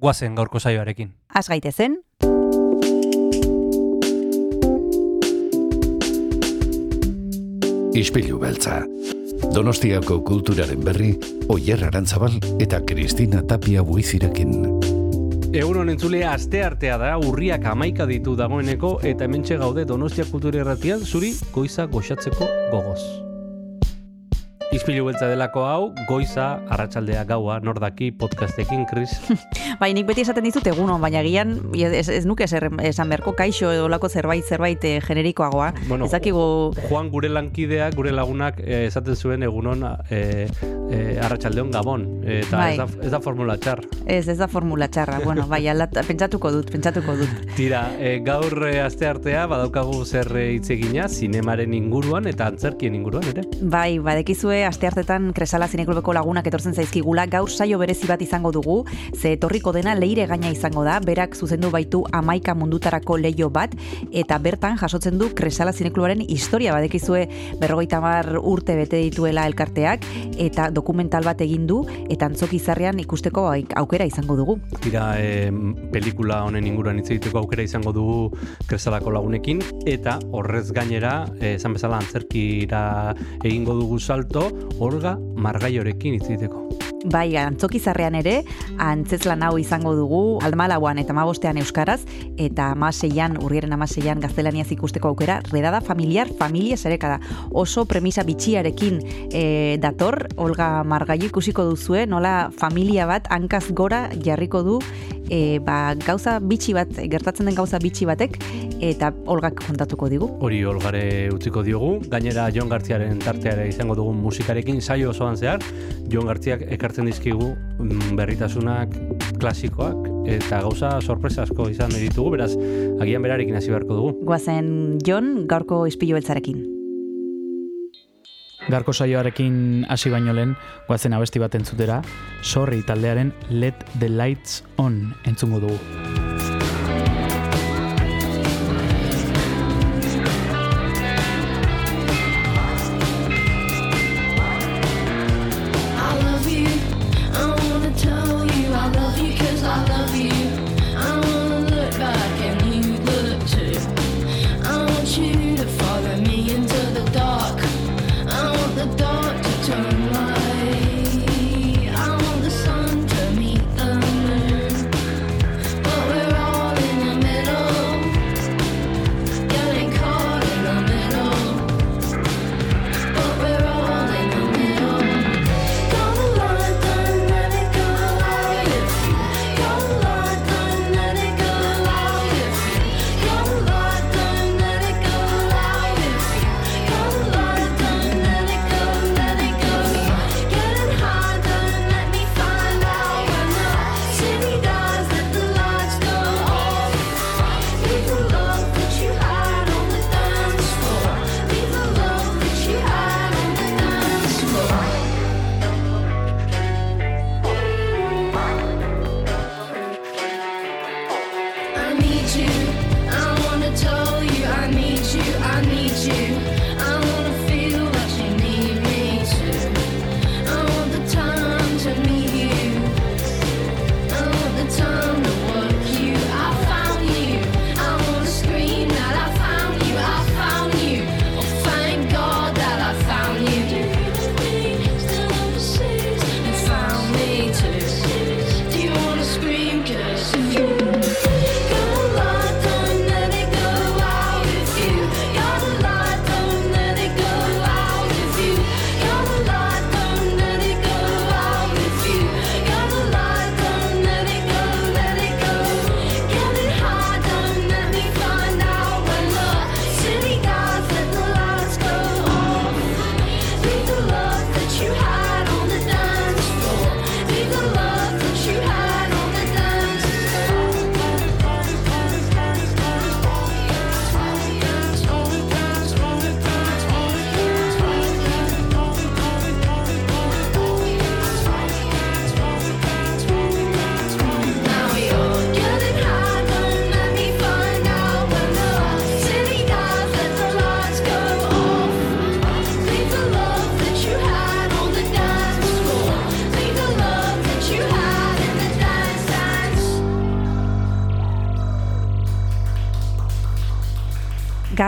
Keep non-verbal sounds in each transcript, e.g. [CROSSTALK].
guazen gaurko saioarekin. Az gaitezen, Ispilu beltza. Donostiako kulturaren berri, Oyer Arantzabal eta Kristina Tapia buizirekin. Egun honen entzule aste artea da, urriak amaika ditu dagoeneko, eta hementxe gaude Donostia Kultura Erratian, zuri goiza goxatzeko gogoz. Izpilu beltza delako hau, goiza, arratsaldea gaua, nordaki, podcastekin, Kris. [LAUGHS] bai nik beti esaten dizut egunon, baina gian ez, ez nuke zer, esan beharko kaixo edo lako zerbait zerbait eh, generikoagoa. Bueno, ez dakigu... Juan gure lankidea, gure lagunak eh, esaten zuen egunon eh, eh, arratsaldeon gabon. Eta Bai. ez, da, ez da formula txar. Ez, ez da formula txarra. bueno, bai, aldat, pentsatuko dut, pentsatuko dut. [LAUGHS] Tira, eh, gaur eh, aste artea badaukagu zer hitz egina zinemaren inguruan eta antzerkien inguruan ere. Bai, badekizue aste hartetan Kresala Zineklubeko lagunak etortzen zaizkigula, gaur saio berezi bat izango dugu, ze etorriko dena leire gaina izango da, berak zuzendu baitu amaika mundutarako leio bat, eta bertan jasotzen du Kresala Zineklubaren historia badekizue berrogeita mar urte bete dituela elkarteak, eta dokumental bat egin du, eta antzoki izarrean ikusteko aukera izango dugu. Tira, eh, pelikula honen inguruan hitz egiteko aukera izango dugu kresalako lagunekin, eta horrez gainera, eh, esan bezala antzerkira egingo dugu salto, Olga Margaiorekin hitz egiteko. Bai, antzokizarrean ere, antzeslan hau izango dugu, almalauan eta mabostean euskaraz, eta amaseian, urriaren amaseian gaztelaniaz ikusteko aukera, redada familiar, familia zerekada. Oso premisa bitxiarekin e, dator, Olga Margaio ikusiko duzue, nola familia bat hankaz gora jarriko du, e, ba, gauza bitxi bat, gertatzen den gauza bitxi batek, eta Olgak kontatuko digu. Hori Olgare utziko diogu, gainera Jon Gartziaren tarteare izango dugun musikarekin saio osoan zehar, Jon Gartziak ekartzen dizkigu mm, berritasunak, klasikoak, eta gauza sorpresa asko izan ditugu, beraz, agian berarekin hasi beharko dugu. Guazen Jon, gaurko ispilu beltzarekin. Garko saioarekin hasi baino lehen, guazen abesti bat entzutera, sorri taldearen Let the Lights On entzungo dugu.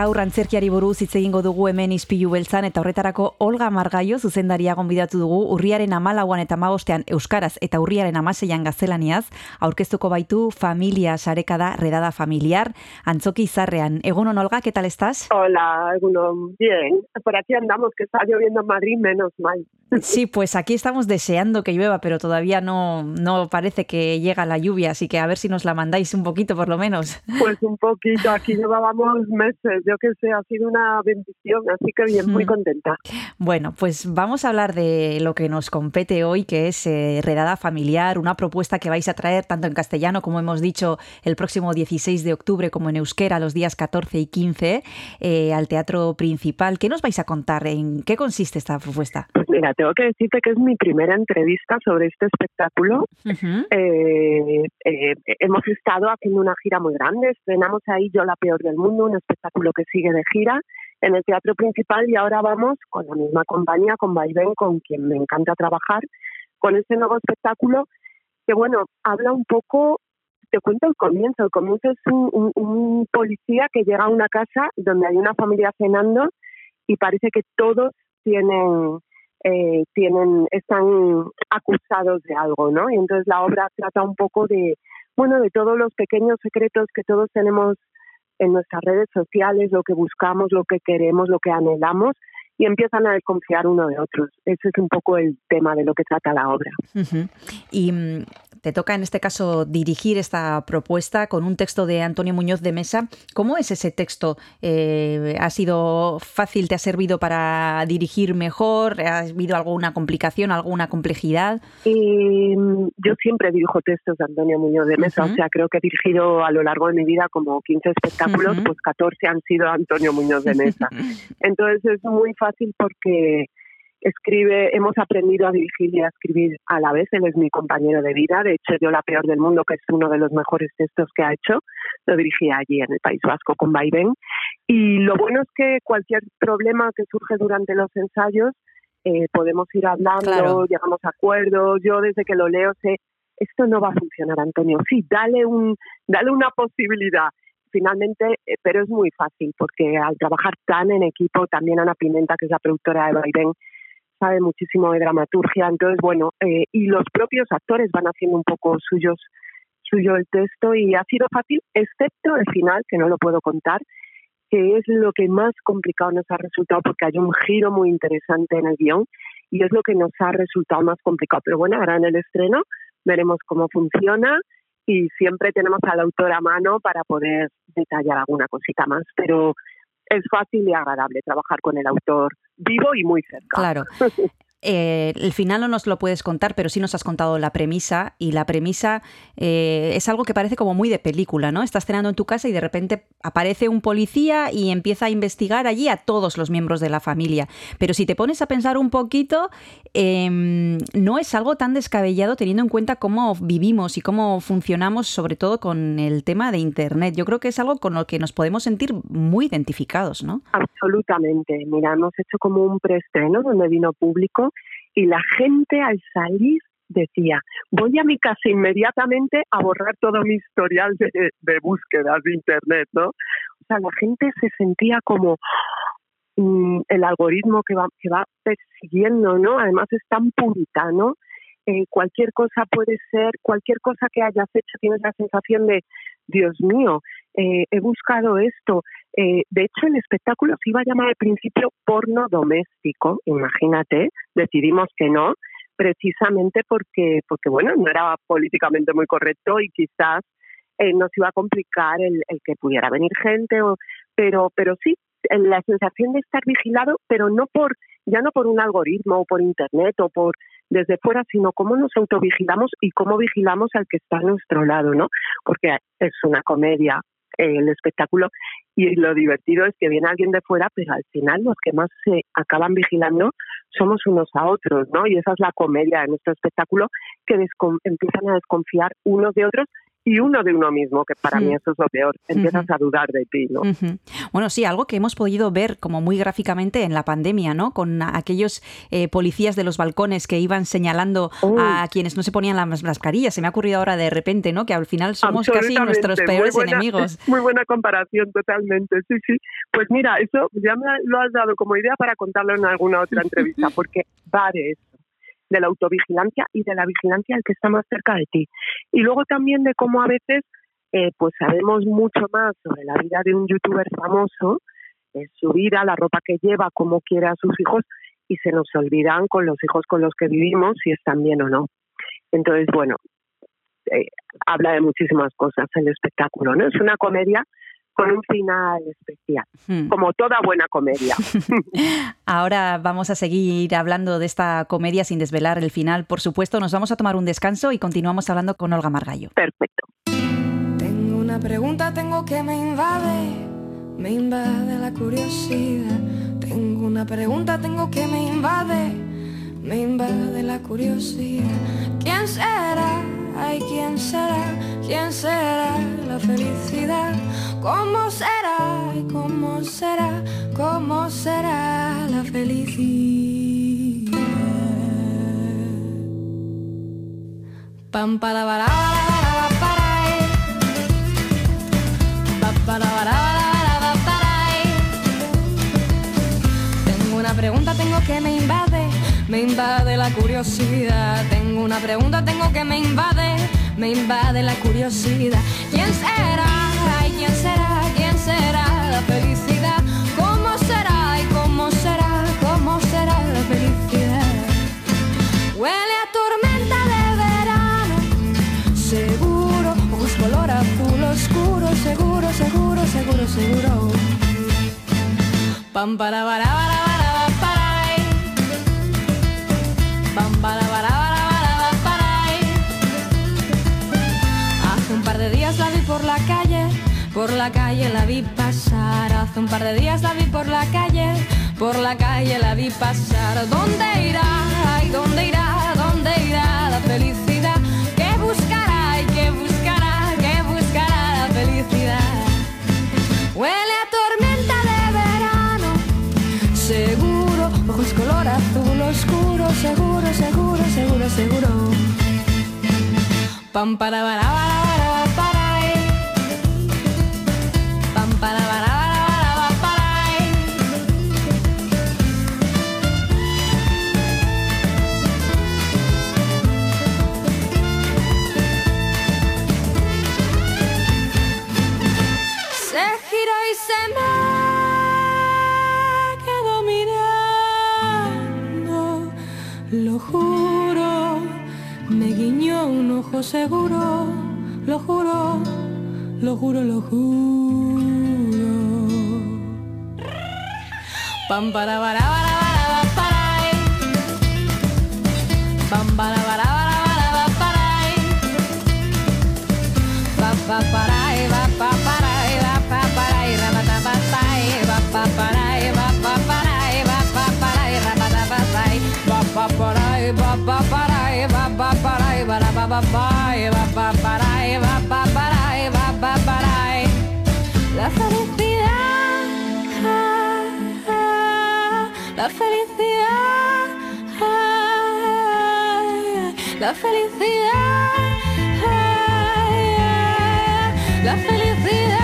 Gaur antzerkiari buruz hitz egingo dugu hemen ispilu beltzan eta horretarako Olga Margaio zuzendaria gonbidatu dugu urriaren amalauan eta magostean Euskaraz eta urriaren amaseian gaztelaniaz aurkeztuko baitu familia sarekada redada familiar antzoki izarrean. Egunon Olga, ¿qué tal estás? Hola, Egunon. Bien, por aquí andamos, que está lloviendo en Madrid, menos mal. Sí, pues aquí estamos deseando que llueva, pero todavía no, no parece que llega la lluvia, así que a ver si nos la mandáis un poquito por lo menos. Pues un poquito, aquí llevábamos meses, yo que sé, ha sido una bendición, así que bien, muy Mm. contenta. Bueno, pues vamos a hablar de lo que nos compete hoy, que es eh, Redada Familiar, una propuesta que vais a traer tanto en castellano, como hemos dicho, el próximo 16 de octubre, como en euskera, los días 14 y 15, eh, al Teatro Principal. ¿Qué nos vais a contar? ¿En qué consiste esta propuesta? Mira, tengo que decirte que es mi primera entrevista sobre este espectáculo. Eh, eh, hemos estado haciendo una gira muy grande, estrenamos ahí Yo la peor del mundo, un espectáculo que sigue de gira en el Teatro Principal y ahora vamos con la misma compañía, con Vaivén, con quien me encanta trabajar, con este nuevo espectáculo que, bueno, habla un poco, te cuento el comienzo, el comienzo es un, un- un policía que llega a una casa donde hay una familia cenando y parece que todos tienen eh, tienen están acusados de algo, ¿no? Y entonces la obra trata un poco de bueno de todos los pequeños secretos que todos tenemos en nuestras redes sociales, lo que buscamos, lo que queremos, lo que anhelamos y empiezan a desconfiar uno de otros. Ese es un poco el tema de lo que trata la obra. Y mm, te toca en este caso dirigir esta propuesta con un texto de Antonio Muñoz de Mesa. ¿Cómo es ese texto? Eh, ¿Ha sido fácil? ¿Te ha servido para dirigir mejor? ¿Ha habido alguna complicación, alguna complejidad? Mm, yo siempre dirijo textos de Antonio Muñoz de Mesa, o sea, creo que he dirigido a lo largo de mi vida como 15 espectáculos, pues 14 han sido Antonio Muñoz de Mesa. [LAUGHS] Entonces es muy fácil porque escribe, hemos aprendido a dirigir y a escribir a la vez, él es mi compañero de vida, de hecho yo La Peor del Mundo, que es uno de los mejores textos que ha hecho, lo dirigí allí en el País Vasco con Vaivén. Y lo bueno es que cualquier problema que surge durante los ensayos, eh, podemos ir hablando, Claro. llegamos a acuerdos, yo desde que lo leo sé, esto no va a funcionar, Antonio, sí, dale, un, dale una posibilidad. Finalmente, eh, pero es muy fácil porque al trabajar tan en equipo, también Ana Pimenta, que es la productora de Vaivén, sabe muchísimo de dramaturgia, entonces bueno, eh, y los propios actores van haciendo un poco suyos suyo el texto y ha sido fácil, excepto el final, que no lo puedo contar, que es lo que más complicado nos ha resultado porque hay un giro muy interesante en el guion y es lo que nos ha resultado más complicado. Pero bueno, ahora en el estreno veremos cómo funciona y siempre tenemos al autor a mano para poder detallar alguna cosita más, pero es fácil y agradable trabajar con el autor vivo y muy cerca. Claro. [LAUGHS] Eh, el final no nos lo puedes contar, pero sí nos has contado la premisa y la premisa eh, es algo que parece como muy de película, ¿no? Estás cenando en tu casa y de repente aparece un policía y empieza a investigar allí a todos los miembros de la familia. Pero si te pones a pensar un poquito, eh, no es algo tan descabellado teniendo en cuenta cómo vivimos y cómo funcionamos, sobre todo con el tema de Internet. Yo creo que es algo con lo que nos podemos sentir muy identificados, ¿no? Absolutamente. Mira, hemos hecho como un preestreno donde vino público y la gente al salir decía, voy a mi casa inmediatamente a borrar todo mi historial de, de búsquedas de Internet, ¿no? O sea, la gente se sentía como mm, el algoritmo que va, que va persiguiendo, ¿no? Además es tan puritano, eh, cualquier cosa puede ser, cualquier cosa que hayas hecho tienes la sensación de, Dios mío, eh, he buscado esto, eh, de hecho, el espectáculo se iba a llamar al principio porno doméstico, imagínate, decidimos que no, precisamente porque, porque bueno, no era políticamente muy correcto y quizás eh, nos iba a complicar el, el que pudiera venir gente, o, pero, pero sí, la sensación de estar vigilado, pero no por, ya no por un algoritmo o por internet o por desde fuera, sino cómo nos autovigilamos y cómo vigilamos al que está a nuestro lado, ¿no? Porque es una comedia el espectáculo y lo divertido es que viene alguien de fuera, pero al final los que más se acaban vigilando somos unos a otros, ¿no? Y esa es la comedia de nuestro espectáculo, que empiezan a desconfiar unos de otros y uno de uno mismo, que para Mm. mí eso es lo peor. Empiezas a dudar de ti, ¿no? Bueno, sí, algo que hemos podido ver como muy gráficamente en la pandemia, ¿no? Con aquellos eh, policías de los balcones que iban señalando a quienes no se ponían las mascarillas. Se me ha ocurrido ahora de repente, ¿no? Que al final somos casi nuestros muy peores buena- enemigos. [LAUGHS] Muy buena comparación, totalmente. Sí, sí. Pues mira, eso ya me lo has dado como idea para contarlo en alguna otra entrevista, [LAUGHS] porque va de la autovigilancia y de la vigilancia al que está más cerca de ti. Y luego también de cómo a veces eh, pues sabemos mucho más sobre la vida de un youtuber famoso, eh, su vida, la ropa que lleva, cómo quiere a sus hijos, y se nos olvidan con los hijos con los que vivimos si están bien o no. Entonces, bueno, eh, habla de muchísimas cosas el espectáculo, ¿no? Es una comedia con un final especial, Hmm. como toda buena comedia. [LAUGHS] Ahora vamos a seguir hablando de esta comedia sin desvelar el final. Por supuesto, nos vamos a tomar un descanso y continuamos hablando con Olga Margallo. Perfecto. Tengo una pregunta, tengo que me invade, me invade la curiosidad. Tengo una pregunta, tengo que me invade, me invade la curiosidad. ¿Quién será? Ay, ¿quién será? ¿Quién será la felicidad? ¿Cómo será? Ay, ¿cómo será? ¿Cómo será la felicidad? Pam para la curiosidad. Tengo una pregunta, tengo que me invade, me invade la curiosidad. ¿Quién será? Ay, ¿quién será? ¿Quién será la felicidad? ¿Cómo será? ¿Y cómo será? ¿Cómo será la felicidad? Huele a tormenta de verano, seguro, ojos color azul oscuro, seguro, seguro, seguro, seguro. Pam para por la calle la vi pasar. Hace un par de días la vi por la calle, por la calle la vi pasar. ¿Dónde irá? Ay, ¿dónde irá? ¿Dónde irá la felicidad? ¿Qué buscará? ¿Y qué buscará? ¿Qué buscará la felicidad? Huele a tormenta de verano, seguro, ojos color azul oscuro, seguro, seguro, seguro, seguro. Pam seguro, lo juro, lo juro, lo juro. Pam para para para para para. Pam para para para para Va para va va para va va para va va para va va para va va para va va para va va para va la felicidad, ah, ah, la felicidad, ah, la felicidad, la felicidad,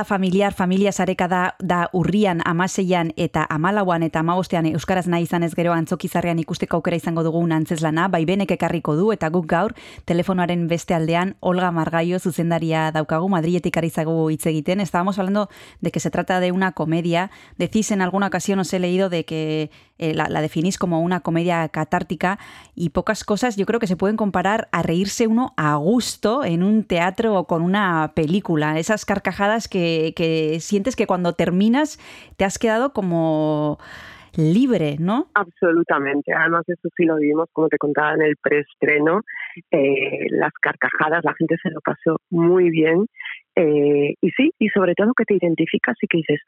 Redada familiar, familia sareka da, urrian, amaseian eta amalauan eta amabostean Euskaraz nahi izan ez gero antzokizarrean ikusteko aukera izango dugu antzezlana, bai benek ekarriko du eta guk gaur telefonoaren beste aldean Olga Margaio zuzendaria daukagu, Madriletik ari zagu hitz egiten. Estábamos hablando de que se trata de una comedia. Decís en alguna ocasión, os he leído, de que eh, la, la definís como una comedia catártica y pocas cosas yo creo que se pueden comparar a reírse uno a gusto en un teatro o con una película. Esas carcajadas que, que sientes que cuando terminas te has quedado como libre, ¿no? Absolutamente. Además, eso sí lo vimos, como te contaba en el preestreno, eh, las carcajadas, la gente se lo pasó muy bien. Eh, y sí, y sobre todo que te identificas y que dices,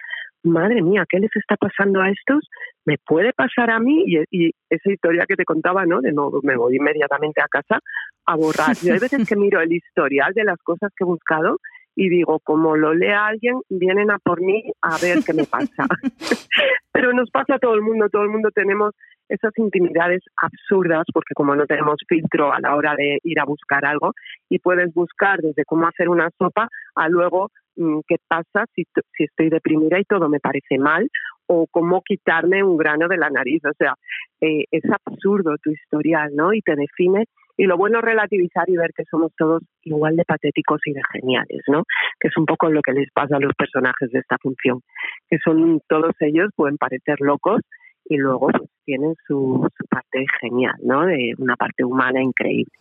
madre mía, ¿qué les está pasando a estos? ¿Me puede pasar a mí? Y, esa historia que te contaba, ¿no? De no, me voy inmediatamente a casa a borrar. Yo hay veces que miro el historial de las cosas que he buscado y digo, como lo lea alguien, vienen a por mí a ver qué me pasa. [LAUGHS] Pero nos pasa a todo el mundo, todo el mundo tenemos esas intimidades absurdas, porque como no tenemos filtro a la hora de ir a buscar algo, y puedes buscar desde cómo hacer una sopa a luego qué pasa si, si estoy deprimida y todo me parece mal, o cómo quitarme un grano de la nariz. O sea, eh, es absurdo tu historial, ¿no? Y te define. Y lo bueno es relativizar y ver que somos todos igual de patéticos y de geniales, ¿no? Que es un poco lo que les pasa a los personajes de esta función, que son todos ellos, pueden parecer locos y luego pues, tienen su, su parte genial, ¿no? De una parte humana increíble.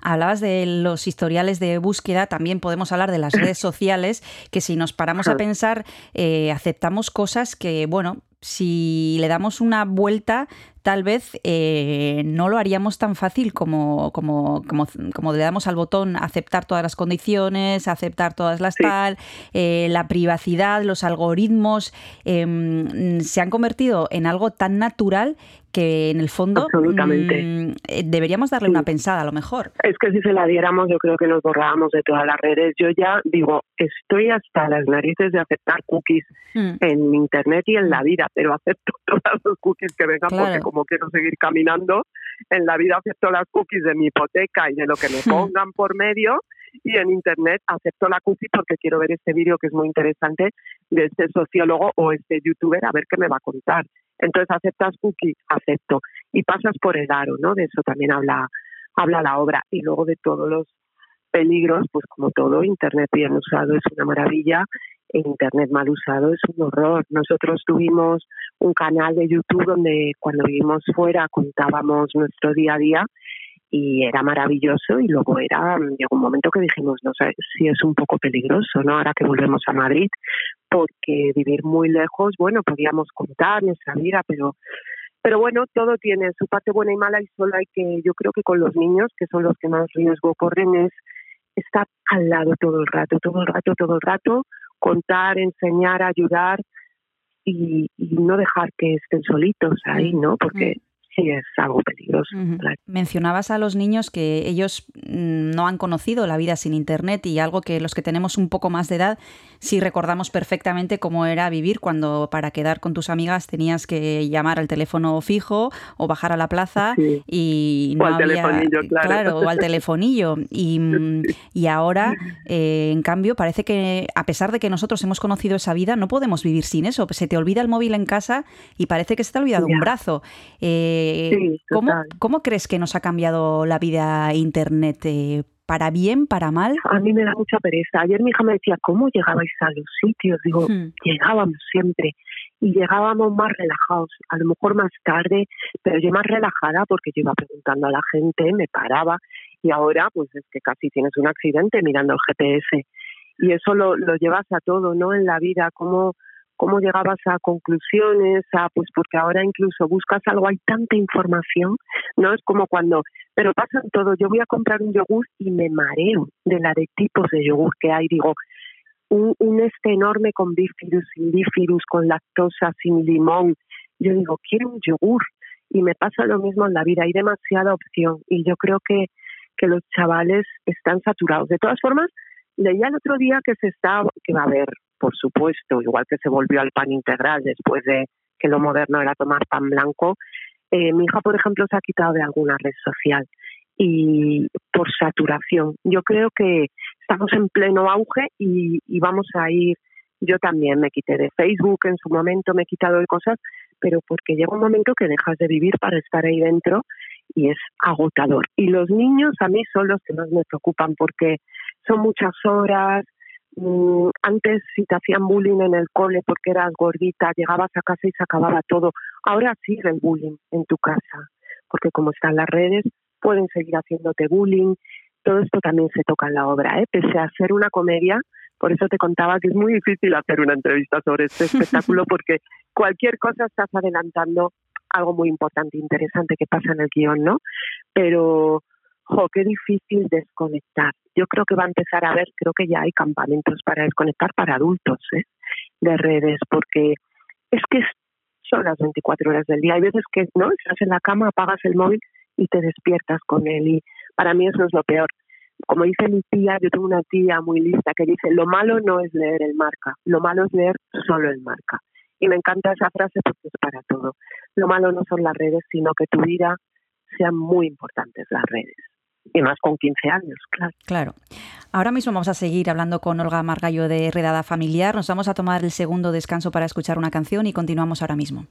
Hablabas de los historiales de búsqueda, también podemos hablar de las redes [LAUGHS] sociales, que si nos paramos a pensar, eh, aceptamos cosas que, bueno, si le damos una vuelta, tal vez eh, no lo haríamos tan fácil como, como, como, como le damos al botón aceptar todas las condiciones, aceptar todas las Sí. tal, eh, la privacidad, los algoritmos, em, se han convertido en algo tan natural que en el fondo Absolutamente. mm, eh, deberíamos darle Sí. una pensada a lo mejor. Es que si se la diéramos, yo creo que nos borrábamos de todas las redes. Yo ya digo, estoy hasta las narices de aceptar cookies Mm. en internet y en la vida, pero acepto [LAUGHS] todas los cookies que vengan Claro. porque como quiero seguir caminando, en la vida acepto las cookies de mi hipoteca y de lo que me pongan por medio y en internet acepto la cookie porque quiero ver este vídeo que es muy interesante de este sociólogo o este youtuber a ver qué me va a contar. Entonces aceptas cookie, acepto y pasas por el aro, ¿no? De eso también habla habla la obra y luego de todos los peligros, pues como todo, Internet bien usado es una maravilla e Internet mal usado es un horror. Nosotros tuvimos un canal de YouTube donde cuando vivimos fuera contábamos nuestro día a día y era maravilloso y luego era llegó un momento que dijimos no sé si es un poco peligroso no ahora que volvemos a Madrid porque vivir muy lejos bueno podíamos contar nuestra vida pero pero bueno todo tiene su parte buena y mala y solo hay que yo creo que con los niños que son los que más riesgo corren es estar al lado todo el rato todo el rato todo el rato contar enseñar ayudar y, y no dejar que estén solitos ahí no porque sí es algo peligroso claro. Mencionabas a los niños que ellos mm, no han conocido la vida sin Internet y algo que los que tenemos un poco más de edad sí recordamos perfectamente cómo era vivir cuando para quedar con tus amigas tenías que llamar al teléfono fijo o bajar a la plaza Sí. y O no al había telefonillo, claro. o al telefonillo y, [LAUGHS] mm, y ahora eh, en cambio parece que a pesar de que nosotros hemos conocido esa vida no podemos vivir sin eso se te olvida el móvil en casa y parece que se te ha olvidado un brazo Eh, Sí, ¿cómo, cómo crees que nos ha cambiado la vida internet eh, para bien para mal A mí me da mucha pereza. Ayer mi hija me decía, ¿cómo llegabais a los sitios? Digo, Hmm. llegábamos siempre y llegábamos más relajados, a lo mejor más tarde, pero yo más relajada porque yo iba preguntando a la gente, me paraba y ahora pues es que casi tienes un accidente mirando el GPS y eso lo, lo llevas a todo, ¿no? En la vida, cómo, cómo llegabas a conclusiones, a pues porque ahora incluso buscas algo, hay tanta información, ¿no? Es como cuando, pero pasa todo, yo voy a comprar un yogur y me mareo de la de tipos de yogur que hay, digo, un, este enorme con bífidus, sin bífidus, con lactosa, sin limón. Yo digo, quiero un yogur. Y me pasa lo mismo en la vida, hay demasiada opción. Y yo creo que, que los chavales están saturados. De todas formas, leía el otro día que se está, que va a haber, por supuesto, igual que se volvió al pan integral después de que lo moderno era tomar pan blanco. Eh, mi hija, por ejemplo, se ha quitado de alguna red social y por saturación. Yo creo que estamos en pleno auge y, y vamos a ir. Yo también me quité de Facebook en su momento, me he quitado de cosas, pero porque llega un momento que dejas de vivir para estar ahí dentro y es agotador. Y los niños a mí son los que más me preocupan porque son muchas horas. Mm, Antes si te hacían bullying en el cole porque eras gordita, llegabas a casa y se acababa todo. Ahora sigue el bullying en tu casa, porque como están las redes, pueden seguir haciendo bullying. Todo esto también se toca en la obra, ¿eh? pese a ser una comedia, Por eso te contaba que es muy difícil hacer una entrevista sobre este [LAUGHS] espectáculo porque cualquier cosa estás adelantando algo muy importante, interesante que pasa en el guion, ¿no? Pero, jo, qué difícil desconectar. Yo creo que va a empezar a haber, creo que ya hay campamentos para desconectar para adultos, ¿eh? De redes, porque es que son las 24 horas del día. Hay veces que, ¿no? Estás en la cama, apagas el móvil y te despiertas con él y para mí eso es lo peor. Como dice mi tía, yo tengo una tía muy lista que dice, lo malo no es leer el marca, lo malo es leer solo el marca. Y me encanta esa frase porque es para todo. Lo malo no son las redes, sino que tu vida sean muy importantes las redes. Y más con 15 años, claro. Claro. Ahora mismo vamos a seguir hablando con Olga Margallo de Redada Familiar. Nos vamos a tomar el segundo descanso para escuchar una canción y continuamos ahora mismo.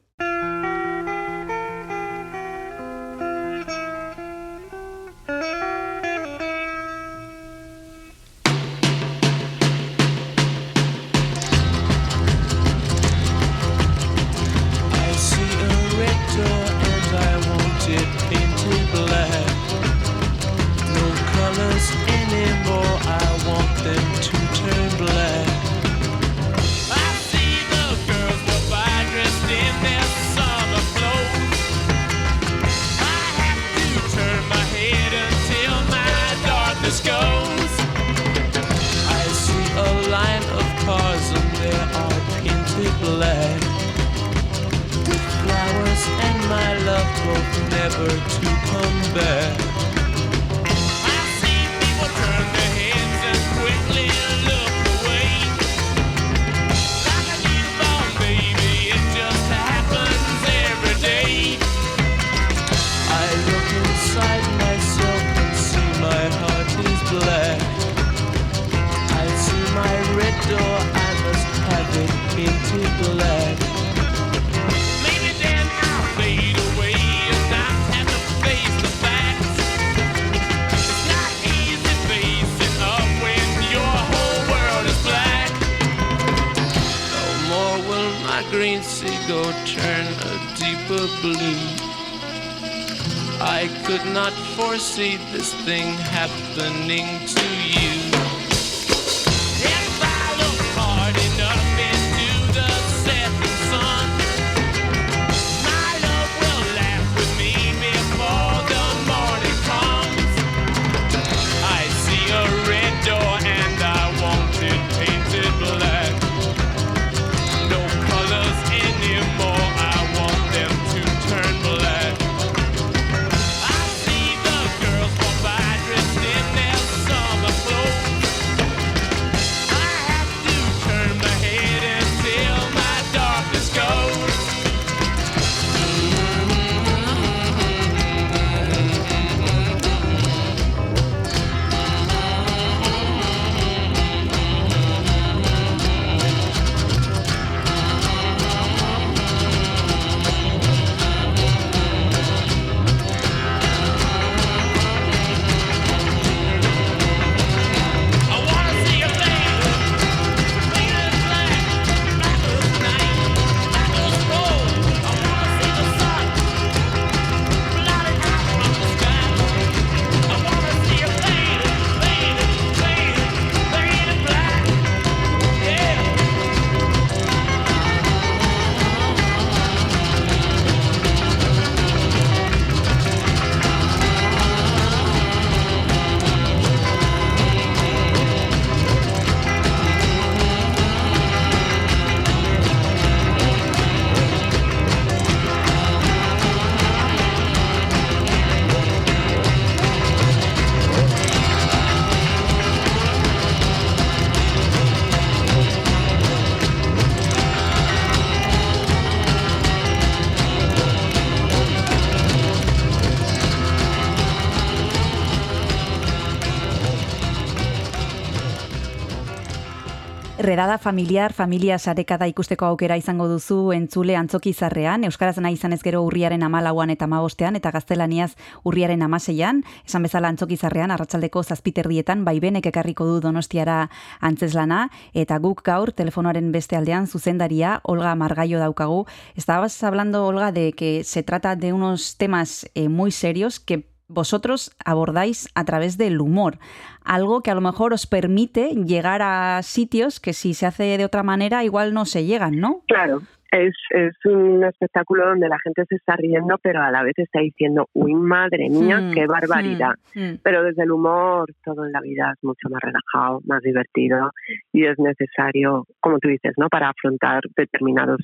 Redada familiar, familia sarekada ikusteko aukera izango duzu entzule antzoki zarrean, Euskaraz nahi izan ez gero urriaren amalauan eta amabostean, eta gaztelaniaz urriaren amaseian, esan bezala antzoki zarrean, arratsaldeko zazpiterdietan, baibenek ekarriko du donostiara antzeslana, eta guk gaur, telefonoaren beste aldean, zuzendaria, Olga Margallo daukagu. Estabas hablando, Olga, de que se trata de unos temas eh, muy serios que vosotros abordáis a través del humor, algo que a lo mejor os permite llegar a sitios que si se hace de otra manera igual no se llegan, ¿no? Claro, es, es un espectáculo donde la gente se está riendo, pero a la vez está diciendo, uy, madre mía, Mm, qué barbaridad. mm, mm. Pero desde el humor, todo en la vida es mucho más relajado, más divertido y es necesario, como tú dices, ¿no? Para afrontar determinados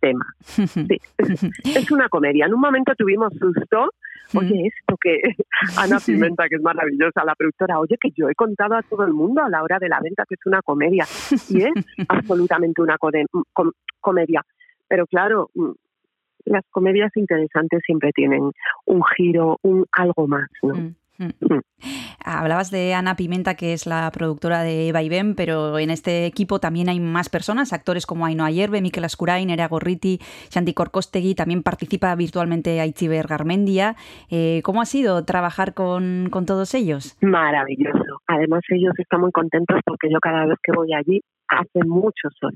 temas. [LAUGHS] Sí, es, es una comedia. En un momento tuvimos susto. Oye, esto que [LAUGHS] Ana Pimenta, que es maravillosa, la productora, oye, que yo he contado a todo el mundo a la hora de la venta que es una comedia. Y es [LAUGHS] absolutamente una com- comedia. Pero claro, mm, las comedias interesantes siempre tienen un giro, un algo más, ¿no? Mm, mm. Hablabas de Ana Pimenta, que es la productora de Eva y Ben, pero en este equipo también hay más personas, actores como Ainhoa Yerbe, Mikel Ascurain, Nerea Gorriti, Xanti Corcostegui, también participa virtualmente Aitziber Garmendia. Eh, ¿Cómo ha sido trabajar con, con todos ellos? Maravilloso. Además, ellos están muy contentos porque yo cada vez que voy allí hace mucho sol.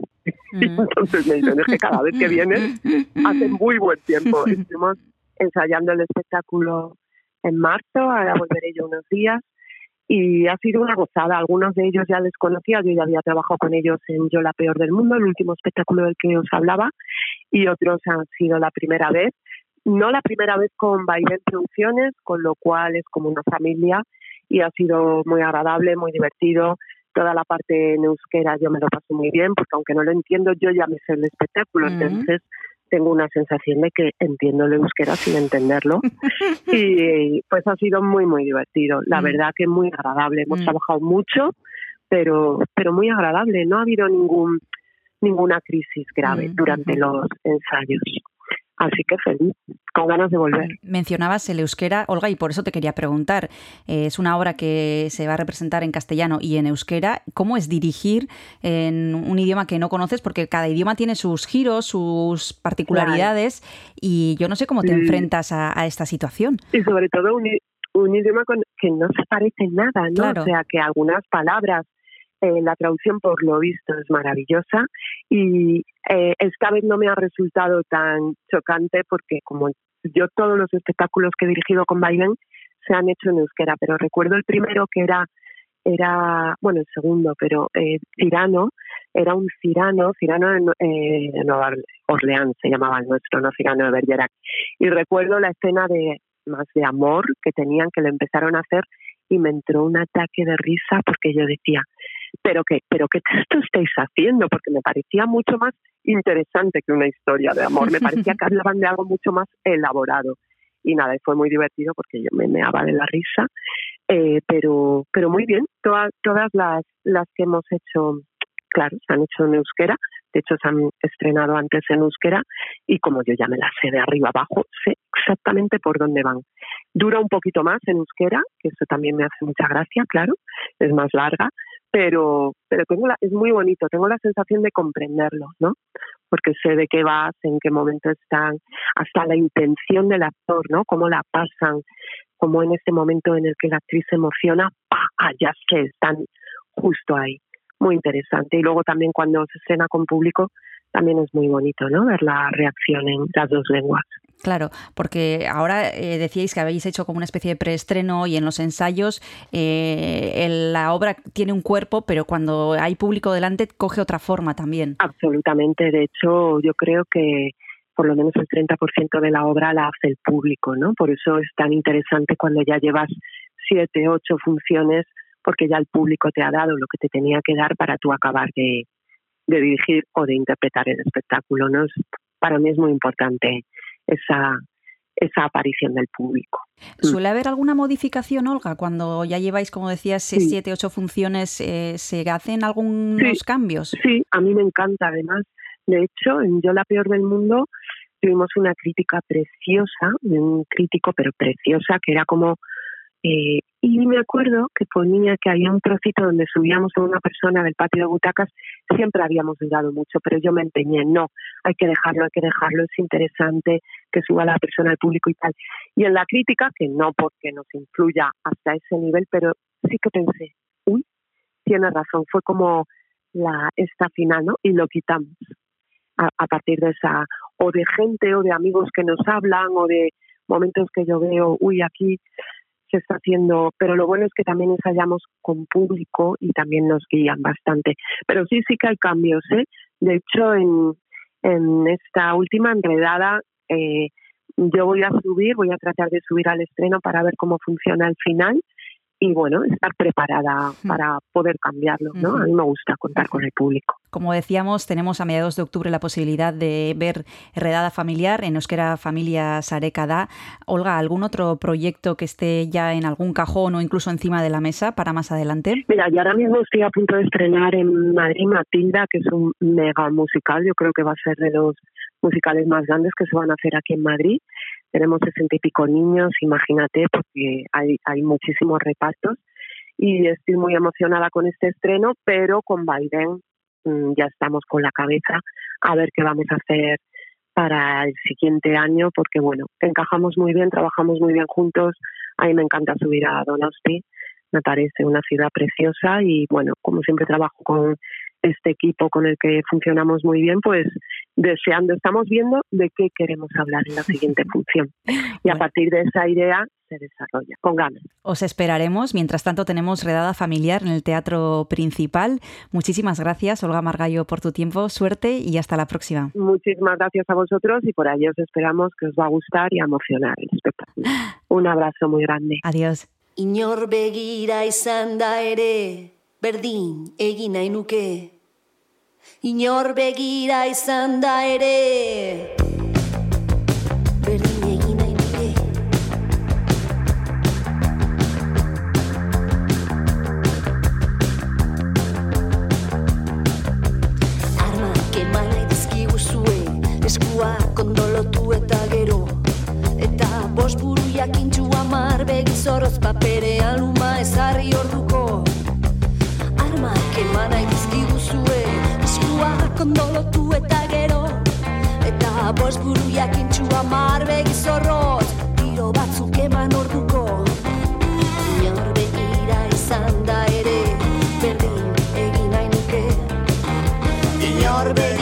Mm. [LAUGHS] Entonces me dicen, es que cada vez que vienes hace muy buen tiempo. [LAUGHS] Estuvimos ensayando el espectáculo en marzo, ahora volveré yo unos días y ha sido una gozada. Algunos de ellos ya les conocía, yo ya había trabajado con ellos en Yo la peor del mundo, el último espectáculo del que os hablaba, y otros han sido la primera vez. No la primera vez con Vaivén Producciones, con lo cual es como una familia y ha sido muy agradable, muy divertido. Toda la parte en euskera yo me lo paso muy bien, porque aunque no lo entiendo, yo ya me sé el espectáculo, entonces tengo una sensación de que entiendo el euskera sin entenderlo. [LAUGHS] y pues ha sido muy, muy divertido. La Mm. verdad que muy agradable. Hemos Mm. trabajado mucho, pero, pero muy agradable. No ha habido ningún ninguna crisis grave Mm, durante los ensayos. Así que feliz, con ganas de volver. Mencionabas el euskera, Olga, y por eso te quería preguntar. Eh, es una obra que se va a representar en castellano y en euskera. ¿Cómo es dirigir en un idioma que no conoces? Porque cada idioma tiene sus giros, sus particularidades, y yo no sé cómo te Sí. enfrentas a, a esta situación. Y sobre todo un, un idioma con, que no se parece en nada, ¿no? Claro. O sea, que algunas palabras, eh, la traducción por lo visto es maravillosa y eh, esta vez no me ha resultado tan chocante porque como yo todos los espectáculos que he dirigido con Biden se han hecho en euskera, pero recuerdo el primero que era era, bueno, el segundo, pero eh, Cirano, era un Cirano, Cirano de, eh, Nueva Orle- Orleans se llamaba el nuestro, no Cirano de Bergerac. Y recuerdo la escena de más de amor que tenían, que lo empezaron a hacer y me entró un ataque de risa porque yo decía, pero qué, pero qué texto estáis haciendo, porque me parecía mucho más interesante que una historia de amor, me parecía que [LAUGHS] hablaban de algo mucho más elaborado. Y nada, y fue muy divertido porque yo me meaba de la risa, eh, pero, pero muy bien, todas, todas las, las que hemos hecho, claro, se han hecho en euskera, de hecho se han estrenado antes en euskera. Y como yo ya me las sé de arriba abajo, sé exactamente por dónde van. Dura un poquito más en euskera, que eso también me hace mucha gracia, claro, es más larga, pero, pero tengo la, es muy bonito, tengo la sensación de comprenderlo, ¿no? Porque sé de qué vas, en qué momento están, hasta la intención del actor, ¿no? Cómo la pasan, como en ese momento en el que la actriz se emociona, ¡pa! Ya sé, están justo ahí. Muy interesante. Y luego también cuando se escena con público, también es muy bonito, ¿no? Ver la reacción en las dos lenguas. Claro, porque ahora eh, decíais que habéis hecho como una especie de preestreno y en los ensayos eh, el- la obra tiene un cuerpo, pero cuando hay público delante coge otra forma también. Absolutamente. De hecho, yo creo que por lo menos el 30% de la obra la hace el público, ¿no? Por eso es tan interesante cuando ya llevas siete, ocho funciones, porque ya el público te ha dado lo que te tenía que dar para tú acabar de, de dirigir o de interpretar el espectáculo, ¿no? Para mí es muy importante esa, esa aparición del público. ¿Suele haber alguna modificación, Olga? Cuando ya lleváis, como decías, Sí. siete, ocho funciones, eh, ¿se hacen algunos Sí. cambios? Sí, a mí me encanta además. De hecho, en Yo la peor del mundo tuvimos una crítica preciosa, un crítico pero preciosa, que era como... eh, y me acuerdo que ponía que había un trocito donde subíamos a una persona del patio de butacas, siempre habíamos dudado mucho, pero yo me empeñé, no, hay que dejarlo, hay que dejarlo, es interesante que suba la persona al público y tal. Y en la crítica, que no porque nos influya hasta ese nivel, pero sí que pensé, uy, tiene razón, fue como la esta final, ¿no? Y lo quitamos a, a partir de esa, o de gente o de amigos que nos hablan, o de momentos que yo veo, uy, aquí se está haciendo, pero lo bueno es que también ensayamos con público y también nos guían bastante. Pero sí, sí que hay cambios, ¿eh? De hecho, en, en esta última enredada, eh, yo voy a subir, voy a tratar de subir al estreno para ver cómo funciona el final y bueno, estar preparada Mm. para poder cambiarlo, ¿no? A mí me gusta contar con el público. Como decíamos, tenemos a mediados de octubre la posibilidad de ver Redada Familiar en Euskera Familia Sarekada. Olga, ¿algún otro proyecto que esté ya en algún cajón o incluso encima de la mesa para más adelante? Mira, yo ahora mismo estoy a punto de estrenar en Madrid Matilda, que es un mega musical. Yo creo que va a ser de los musicales más grandes que se van a hacer aquí en Madrid. Tenemos sesenta y pico niños, imagínate, porque hay, hay muchísimos repartos. Y estoy muy emocionada con este estreno, pero con Biden mm, ya estamos con la cabeza a ver qué vamos a hacer para el siguiente año, porque bueno, encajamos muy bien, trabajamos muy bien juntos. A mí me encanta subir a Donosti me parece una ciudad preciosa y bueno, como siempre trabajo con este equipo con el que funcionamos muy bien, pues deseando, estamos viendo de qué queremos hablar en la siguiente [LAUGHS] función. Y a partir de esa idea se desarrolla, con ganas. Os esperaremos. Mientras tanto, tenemos Redada Familiar en el Teatro Principal. Muchísimas gracias, Olga Margallo, por tu tiempo. Suerte y hasta la próxima. Muchísimas gracias a vosotros y por ahí os esperamos que os va a gustar y a emocionar el espectáculo. [GASPS] Un abrazo muy grande. Adiós. Inor begira izan da ere, berdin egin nahi nuke. Inor begira izan da ere, berdin egin nahi nuke. Armak eman nahi dizkiguzue, eskuak ondolotu eta. Eta bost buru jakintxu amar begizoroz paperean luma ezarri orduko Armak eman nahi dizkiguzue Eskuak ondolotu eta gero. Eta bost buru jakintxu amar begizorroz Tiro batzuk eman orduko. Inor begira izan da ere Berdin egin nahi nuke. Inor begira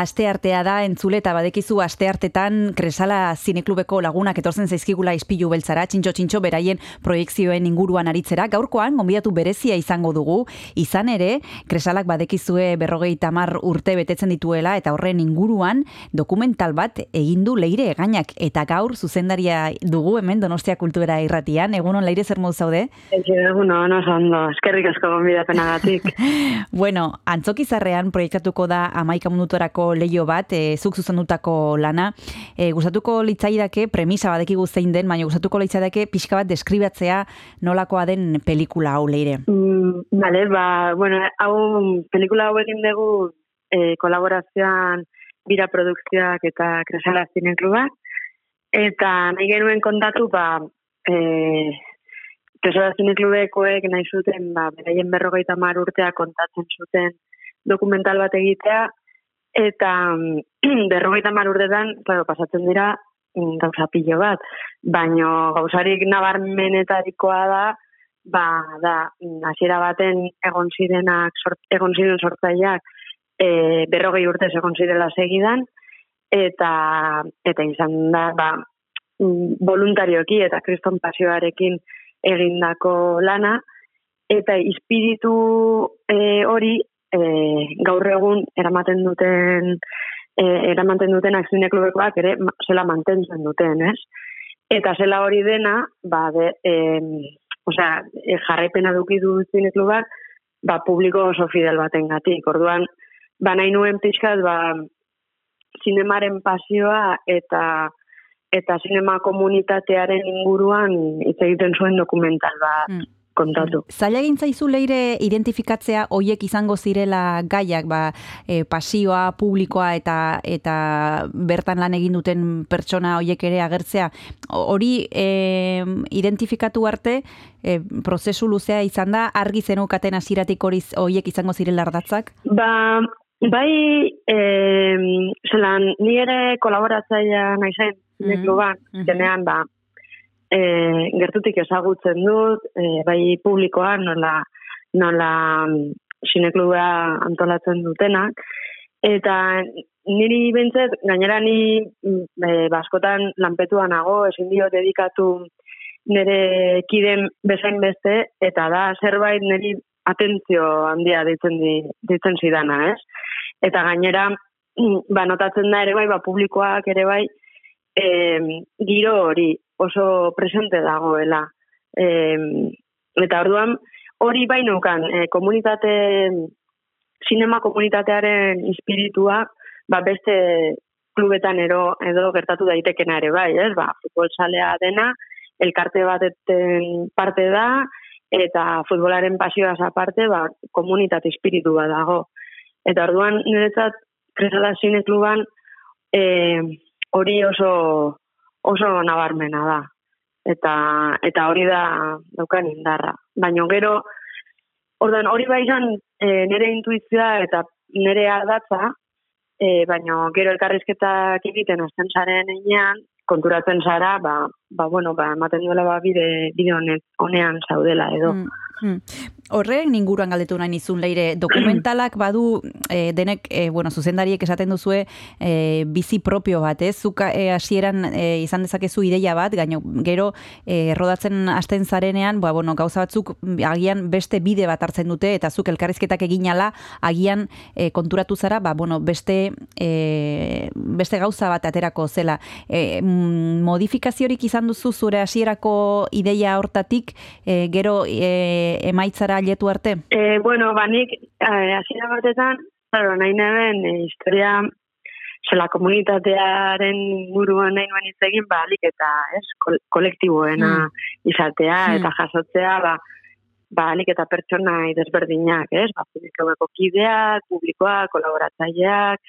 aste artea da entzule eta badekizu aste artetan Kresala Zineklubeko lagunak etortzen zaizkigula ispilu beltzara, txintxo txintxo beraien proiekzioen inguruan aritzera. Gaurkoan, gonbidatu berezia izango dugu, izan ere, Kresalak badekizue berrogei tamar urte betetzen dituela eta horren inguruan dokumental bat egin du leire egainak eta gaur zuzendaria dugu hemen Donostia Kultura irratian. Egunon leire zer modu zaude? Egun, no, ondo, eskerrik asko gonbidapenagatik. [LAUGHS] bueno, antzokizarrean proiektatuko da amaika minutorako leio bat, e, zuk zuzendutako lana. E, gustatuko litzaidake, premisa badekigu zein den, baina gustatuko litzaidake pixka bat deskribatzea nolakoa den pelikula hau leire. Mm, vale, ba, bueno, hau pelikula hau egin dugu e, kolaborazioan bira produkzioak eta kresala zinen klubak. Eta nahi genuen kontatu, ba, e, Kresala zine klubekoek nahi zuten, ba, beraien berrogeita mar urtea kontatzen zuten dokumental bat egitea, eta mm, [CLEARS THROAT] berrogeita mar urtetan, claro, pasatzen dira mm, gauza pilo bat, baino gauzarik nabarmenetarikoa da, ba, da, mm, hasiera baten egon zirenak, sort, egon ziren sortzaileak, e, berrogei urtez egon zirela segidan, eta, eta izan da, ba, voluntarioki eta kriston pasioarekin egindako lana, eta ispiritu e, hori e, gaur egun eramaten duten e, eramaten duten akzine klubekoak ere zela mantentzen duten, ez? Eta zela hori dena, ba, de, e, osea, e, jarraipena duki du zine klubak, ba, publiko oso fidel baten gatik. Orduan, ba, nahi nuen pixkat, ba, zinemaren pasioa eta eta sinema komunitatearen inguruan hitz egiten zuen dokumental bat Mm. Kontatu. Zaila zaizu leire identifikatzea hoiek izango zirela gaiak, ba, e, pasioa, publikoa eta eta bertan lan egin duten pertsona hoiek ere agertzea. Hori e, identifikatu arte, e, prozesu luzea izan da, argi zenukaten hasieratik hori hoiek izango zirela ardatzak? Ba, bai, eh, zelan, ni ere kolaboratzailea naizen, mm kluban, Mhm. zenean, ba, e, gertutik ezagutzen dut, e, bai publikoan nola, nola mm, sinekluba antolatzen dutenak, eta niri bintzet, gainera ni mm, e, baskotan lanpetua nago, ezin dio dedikatu nire kiden bezain beste, eta da zerbait niri atentzio handia ditzen, di, ditzen zidana, ez? Eta gainera, mm, ba, notatzen da ere bai, ba, publikoak ere bai, e, giro hori oso presente dagoela. E, eta orduan, hori bai nukan, e, komunitate, sinema komunitatearen espiritua, ba, beste klubetan ero, edo gertatu daitekena ere bai, ez? Ba, futbol salea dena, elkarte batetan parte da, eta futbolaren pasioaz aparte, ba, komunitate espiritu bat dago. Eta orduan, niretzat, Kresala Zine Kluban, e, hori oso, oso nabarmena da. Eta, eta hori da daukan indarra. Baina gero, orduan, hori bai izan e, nire intuizioa eta nire ardatza, e, baina gero elkarrizketak egiten hasten zaren enean, konturatzen zara, ba, ba, bueno, ba, ematen duela ba, bide, bide honet, honean zaudela edo. Mm, mm. Horren inguruan galdetu nahi nizun leire, [CLEARS THROAT] dokumentalak badu e, denek, e, bueno, zuzendariek esaten duzue e, bizi propio bat, ez? Zuk e, hasieran e, izan dezakezu ideia bat, gaino gero e, rodatzen hasten zarenean, ba, bueno, gauza batzuk agian beste bide bat hartzen dute, eta zuk elkarrizketak eginala, agian e, konturatu zara, ba, bueno, beste, e, beste gauza bat aterako zela. E, mm, modifikaziorik izan duzu zure hasierako ideia hortatik, e, gero e, emaitzara letu arte? E, bueno, ba, nik, eh, hasiera batetan, claro, nahi neben, e, historia, zela komunitatearen inguruan nahi nuen hitz egin, ba, alik eta, ez, kol kolektiboena izatea, Mm. eta jasotzea, ba, ba, alik eta pertsona desberdinak, ez, ba, publikoeko kideak, publikoak, kolaboratzaileak,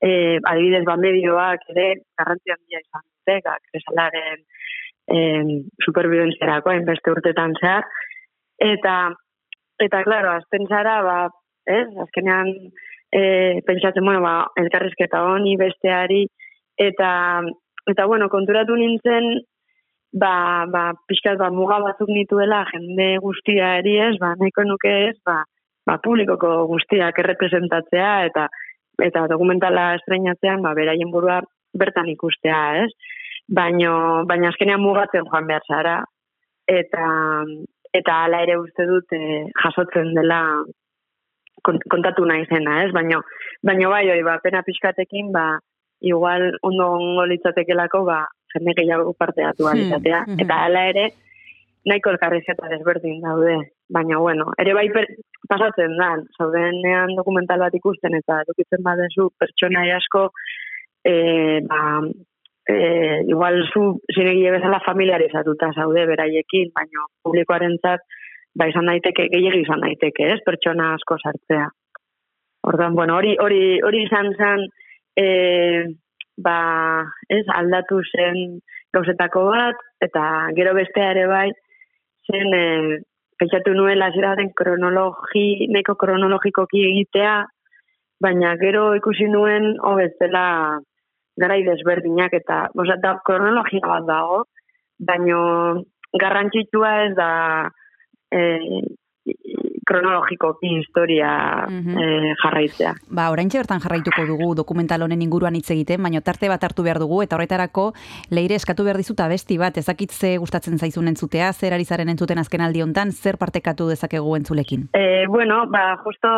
e, adibidez, ba, medioak ere, garrantzia handia izan dute, ga, kresalaren e, superbidentziarako, hainbeste urtetan zehar, eta, eta, claro, azten zara, ba, ez, azkenean, e, pentsatzen, bueno, ba, elkarrizketa honi, besteari, eta, eta, bueno, konturatu nintzen, ba, ba, pixkat, ba, muga batzuk nituela jende guztiari ez, ba, nahiko nuke ez, ba, ba, publikoko guztiak errepresentatzea, eta eta dokumentala estrenatzean, ba, beraien burua bertan ikustea, ez? Baino, baina azkenean mugatzen joan behar zara, eta, eta hala ere uste dut eh, jasotzen dela kon- kontatu nahi zena, ez? Baino, baino bai, hori, ba, pena pixkatekin, ba, igual ondo ongo litzatekelako, ba, jende gehiago parte hartu Hmm, alizatea. mhm. Eta hala ere, nahiko elkarrizketa desberdin daude. Baina, bueno, ere bai per, pasatzen da, zaudenean dokumental bat ikusten eta edukitzen badezu pertsona asko, e, ba, e, igual zu zinegile bezala familiarizatuta zaude beraiekin, baina publikoarentzat ba izan daiteke, gehiagi izan daiteke, ez, pertsona asko sartzea. Ordan, bueno, hori hori hori izan zen e, ba, ez, aldatu zen gauzetako bat, eta gero bestea ere bai, zen, e, pentsatu nuela ziraten kronologi, neko kronologikoki egitea, baina gero ikusi nuen hobez dela garai desberdinak eta oza, da kronologia bat dago, baino garrantzitsua ez da e, kronologikoki historia Mhm. e, jarraitzea. Ba, oraintxe bertan jarraituko dugu dokumental honen inguruan hitz egiten, baina tarte bat hartu behar dugu, eta horretarako leire eskatu behar dizut abesti bat, ezakit ze gustatzen zaizun entzutea, zer ari zaren entzuten azken aldi hontan, zer partekatu dezakegu entzulekin. E, bueno, ba, justo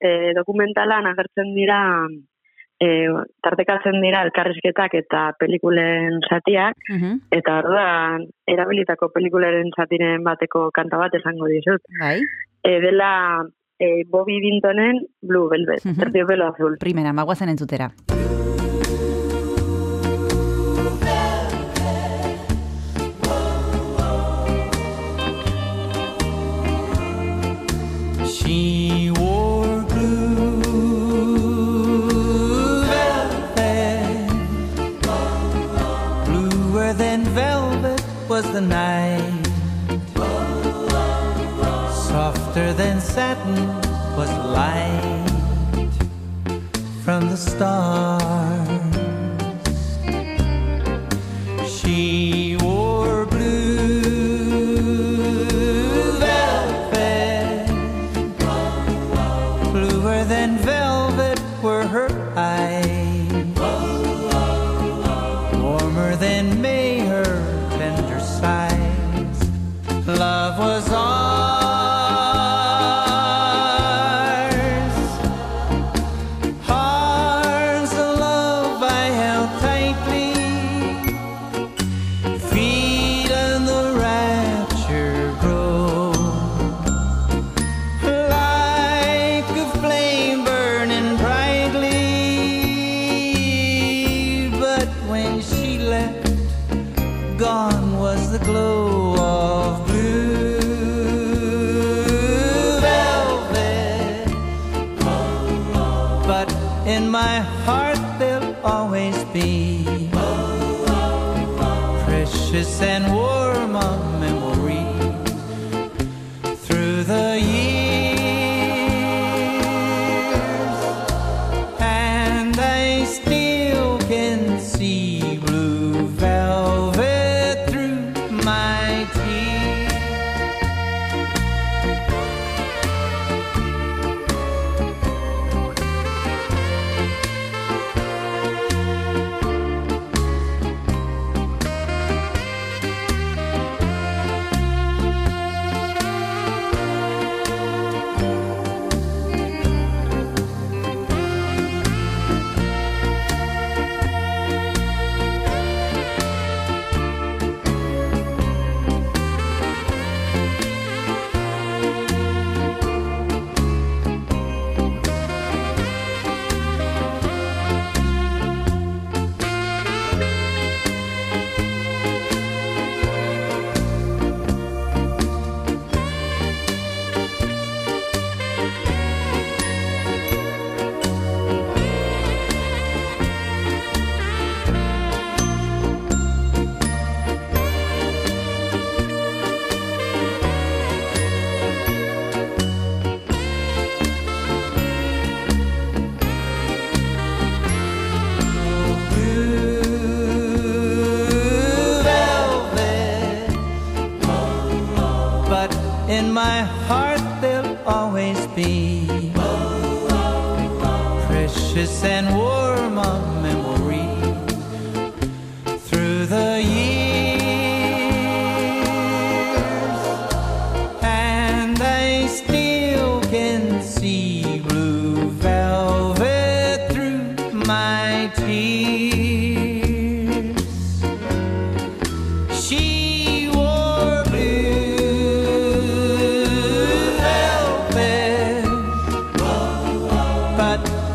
e, dokumentalan agertzen dira e, tartekatzen dira elkarrizketak eta pelikulen zatiak, Mhm. eta orduan erabilitako pelikularen zatiren bateko kanta bat esango dizut. Bai, E, dela e, Bobby Vintonen Blue Velvet, Mhm. terciopelo azul. primera, magoazen entzutera. スター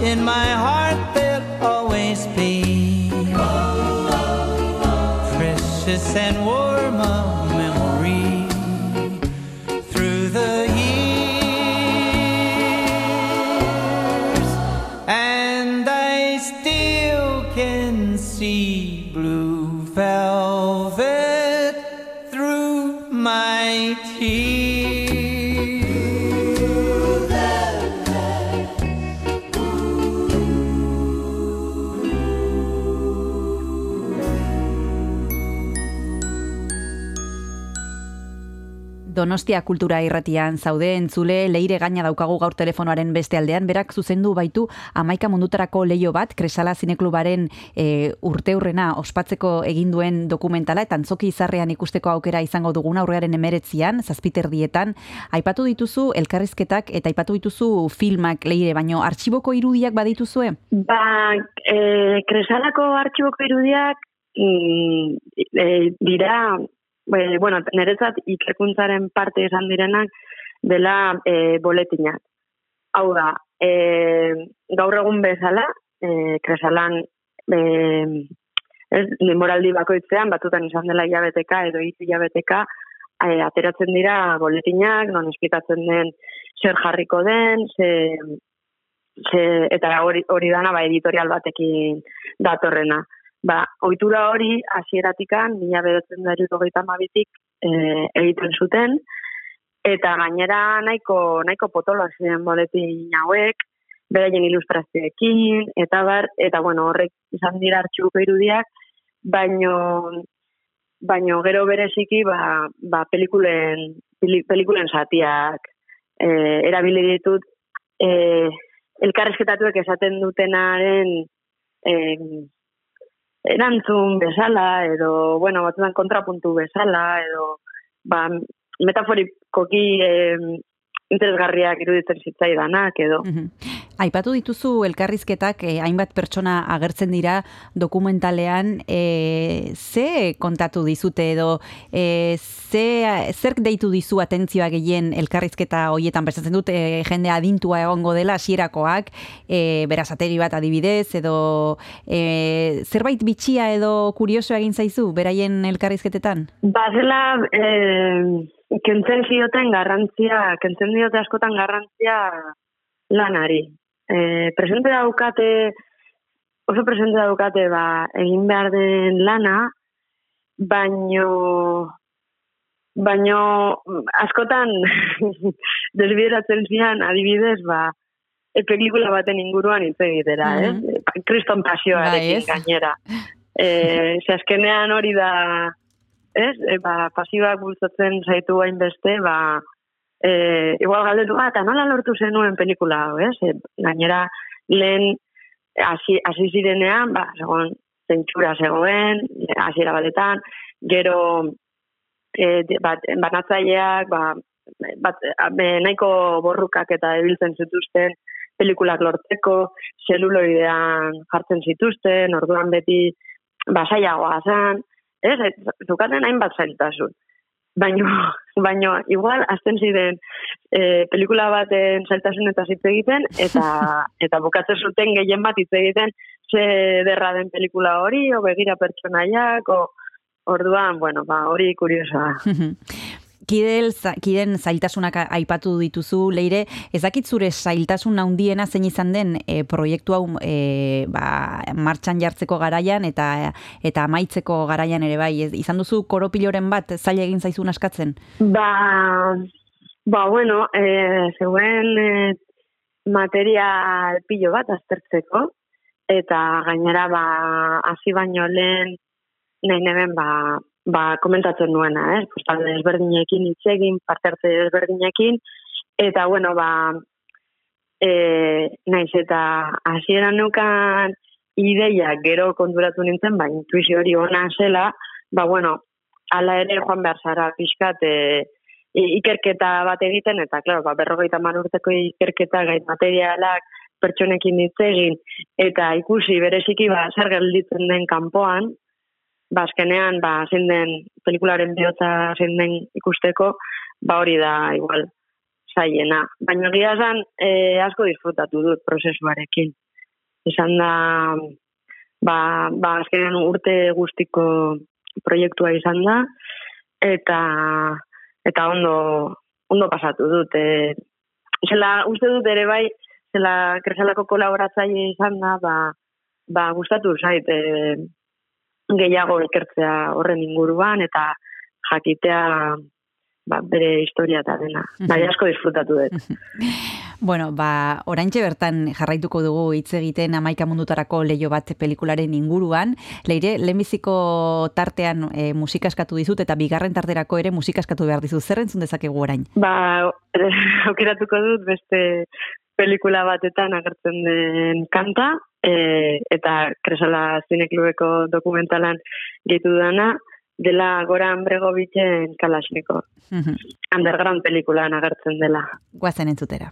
in my heart there'll always be. Precious and warm Donostia kultura irratian zaude entzule leire gaina daukagu gaur telefonoaren beste aldean, berak zuzendu baitu amaika mundutarako leio bat, Kresala Zineklubaren e, urteurrena ospatzeko egin duen dokumentala, eta antzoki izarrean ikusteko aukera izango dugun aurrearen emeretzian, zazpiterdietan, aipatu dituzu elkarrizketak eta aipatu dituzu filmak leire, baino artxiboko irudiak badituzue? Ba, e, kresalako artxiboko irudiak e, dira, e, bueno, niretzat ikerkuntzaren parte izan direnak dela e, boletinak. Hau da, e, gaur egun bezala, e, kresalan e, ez, demoraldi bakoitzean, batutan izan dela hilabeteka edo hiru hilabeteka, e, ateratzen dira boletinak, non esplikatzen den zer jarriko den, ze, ze, eta hori, hori dana ba, editorial batekin datorrena. Ba, ohitura hori hasieratikan mila bedertzen da hogeita hamabitik e, egiten zuten, eta gainera nahiko, nahiko potoloak ziren boletin hauek, beraien ilustrazioekin, eta bar, eta bueno, horrek izan dira artxuko irudiak, baino, baino gero bereziki, ba, ba pelikulen, peli- pelikulen zatiak e, erabili ditut, e, elkarrezketatuek esaten dutenaren e, erantzun bezala, edo, bueno, batzutan kontrapuntu bezala, edo, ba, metaforikoki eh, interesgarriak iruditzen zitzaidanak, edo. Aipatu dituzu elkarrizketak eh, hainbat pertsona agertzen dira dokumentalean eh, ze kontatu dizute edo eh, ze, zerk deitu dizu atentzioa gehien elkarrizketa hoietan prestatzen dut eh, jende adintua egongo dela hasierakoak eh, berazateri bat adibidez edo eh, zerbait bitxia edo kurioso egin zaizu beraien elkarrizketetan? Bazela, eh, kentzen zioten garrantzia, kentzen diote askotan garrantzia lanari. Eh, presente daukate, oso presente daukate, ba, egin behar den lana, baino, baino askotan [LAUGHS] desbideratzen zian adibidez, ba, e, pelikula baten inguruan hitz egitera, Mhm. ez? Kriston pasioarekin Bai, gainera. Eh, ze azkenean hori da, ez? E, ba, pasioak bultzatzen zaitu hainbeste, ba, e, igual galdetu, ah, eta nola lortu zenuen pelikula ez? E, gainera, lehen hasi zirenean, ba, segon, zentsura zegoen, hasiera batetan, gero e, bat, banatzaileak, ba, bat, be, nahiko borrukak eta ebiltzen zituzten pelikulak lortzeko, zeluloidean jartzen zituzten, orduan beti basaiagoa zen, ez, zukaten hainbat zailtasun. Baino, [LAUGHS] baino, igual, azten ziren e, pelikula baten zailtasun eta hitz egiten, eta, [LAUGHS] eta bukatzen zuten gehien bat hitz egiten, ze derra den pelikula hori, o begira pertsonaiak, o orduan, bueno, ba, hori kuriosoa. [LAUGHS] Kidel, kiden zailtasunak aipatu dituzu, leire, ez dakit zure zailtasun handiena zein izan den e, proiektu hau e, ba, martxan jartzeko garaian eta eta amaitzeko garaian ere bai. Ez, izan duzu koropiloren bat zaila egin zaizun askatzen? Ba, ba bueno, e, zeuen e, material pilo bat aztertzeko, eta gainera ba, hasi baino lehen nahi neben ba, ba, komentatzen nuena? Pues, talde desberdinekin hitz egin, parte hartze desberdinekin, eta bueno, ba, e, naiz eta hasieran neukan ideia gero konturatu nintzen, ba, intuizio hori ona zela, ba, bueno, ala ere joan behar zara pixkat, e, ikerketa bat egiten, eta, klaro, ba, berrogeita urteko ikerketa gait materialak pertsonekin hitz egin, eta ikusi bereziki, ba, zer gelditzen den kanpoan, ba, azkenean, ba, zein den, pelikularen bihotza zein den ikusteko, ba, hori da, igual, zaiena. Baina gira esan, e, asko disfrutatu dut prozesuarekin. Izan da, ba, ba, azkenean urte guztiko proiektua izan da, eta, eta ondo, ondo pasatu dut. E, zela, uste dut ere bai, zela kresalako kolaboratzaile izan da, ba, ba gustatu zait, e, gehiago ikertzea horren inguruan, eta jakitea ba, bere historia eta dena. Bai, asko disfrutatu dut. Bueno, ba, oraintxe bertan jarraituko dugu hitz egiten amaika mundutarako leio bat pelikularen inguruan. Leire, lehenbiziko tartean e, musika eskatu dizut eta bigarren tarterako ere musika eskatu behar dizut. Zer entzun dezakegu orain? Ba, [LAUGHS] aukeratuko dut beste pelikula batetan agertzen den kanta, e, eta Kresala Zineklubeko dokumentalan gehitu dana, dela Goran Bregovitzen Kalashniko. Underground pelikulan agertzen dela. Guazen entzutera.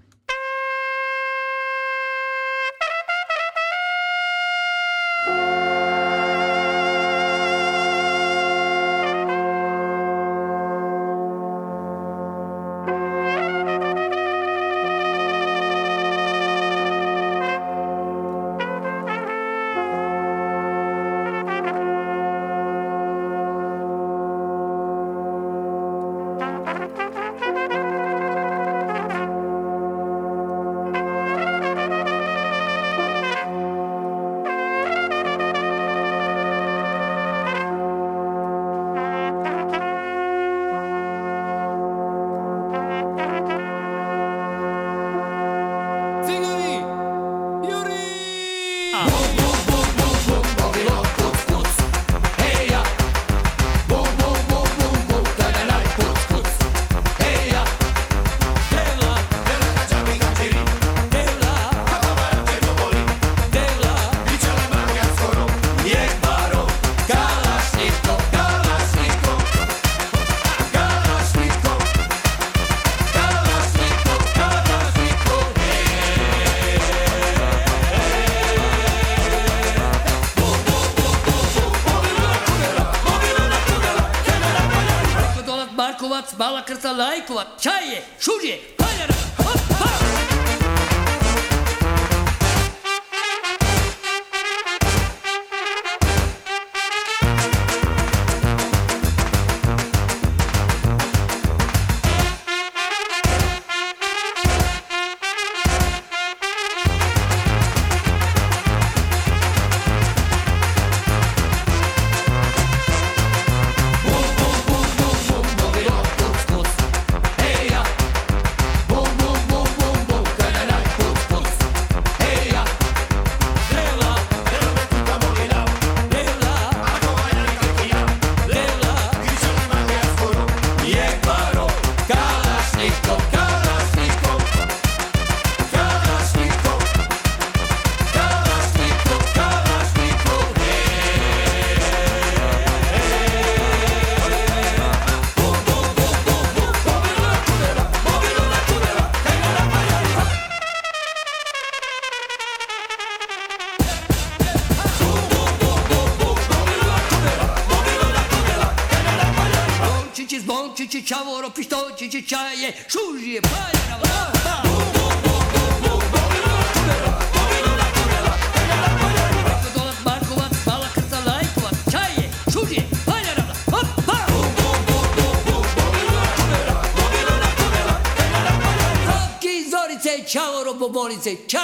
dice,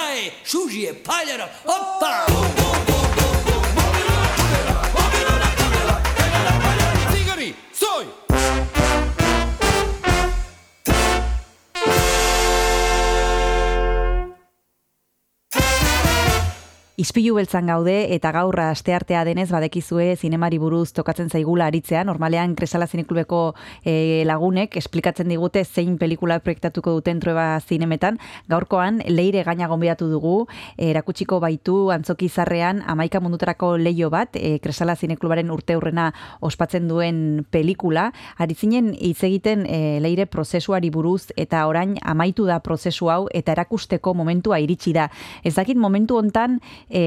Ispilu beltzan gaude eta gaur asteartea denez badekizue zinemari buruz tokatzen zaigula aritzea. Normalean Kresala Zineklubeko eh, lagunek esplikatzen digute zein pelikula proiektatuko duten trueba zinemetan. Gaurkoan leire gaina gonbidatu dugu, eh, erakutsiko baitu antzoki zarrean amaika mundutarako leio bat, eh, Kresala Zineklubaren urte hurrena ospatzen duen pelikula. Aritzinen hitz egiten eh, leire prozesuari buruz eta orain amaitu da prozesu hau eta erakusteko momentua iritsi da. Ez dakit momentu hontan e,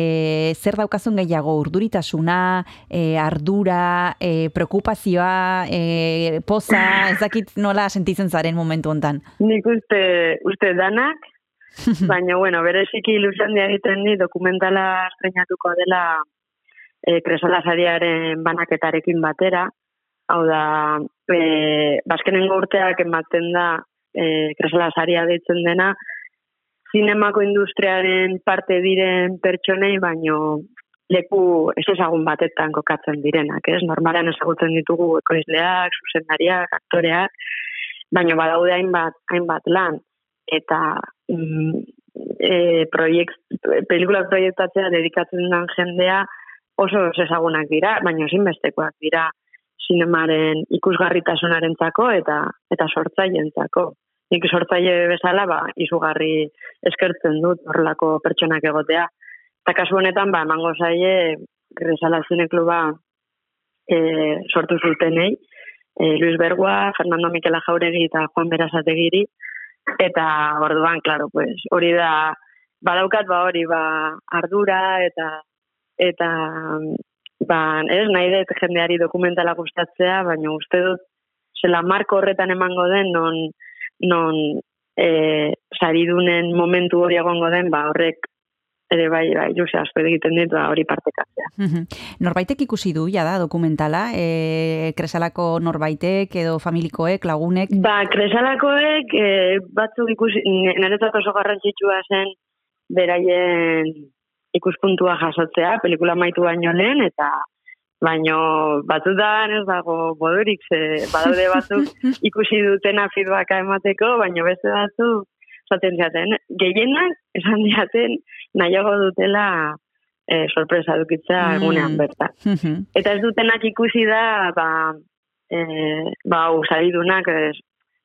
zer daukazun gehiago urduritasuna, e, ardura, e, preokupazioa, e, poza, ez dakit nola sentitzen zaren momentu hontan. Nik uste, uste danak, [LAUGHS] baina, bueno, bereziki ilusión dia egiten di dokumentala estrenatuko dela e, Kresala sariaren banaketarekin batera. Hau da, e, bazkenengo urteak ematen da e, Kresala saria deitzen dena, zinemako industriaren parte diren pertsonei, baino leku ez ezagun batetan kokatzen direnak, ez? Normalean ezagutzen ditugu ekoizleak, zuzendariak, aktoreak, baino badaude hainbat, hainbat lan eta mm, e, proiekt, pelikulak proiektatzea dedikatzen den jendea oso ezagunak dira, baina ezinbestekoak dira sinemaren ikusgarritasunarentzako eta eta sortzailentzako. Nik sortzaile bezala ba izugarri eskertzen dut horrelako pertsonak egotea. Eta kasu honetan ba emango zaie Gresala Zine Kluba e, sortu zutenei, e, Luis Bergua, Fernando Miquela Jauregi eta Juan Berasategiri, eta orduan, claro, pues, hori da, badaukat ba hori, ba, ardura eta eta ba, ez, nahi dut jendeari dokumentala gustatzea, baina uste dut zela marko horretan emango den non non e, saridunen momentu hori egongo den, ba, horrek ere bai, bai, juze asko egiten dit, ba, hori partekatzea. Mhm. Norbaitek ikusi du, ja da, dokumentala, e, kresalako norbaitek edo familikoek, lagunek? Ba, kresalakoek e, batzuk ikusi, niretzat oso garrantzitsua zen beraien ikuspuntua jasotzea, pelikula maitu baino lehen, eta baino batzutan ez dago bodurik, ze badaude batzuk [LAUGHS] ikusi dutena feedbacka emateko, baino beste batzuk esaten ziaten, gehienak esan diaten nahiago dutela e, sorpresa dukitzea Mm. egunean bertan. Mhm. [LAUGHS] Eta ez dutenak ikusi da, ba, e, ba, usaridunak, e,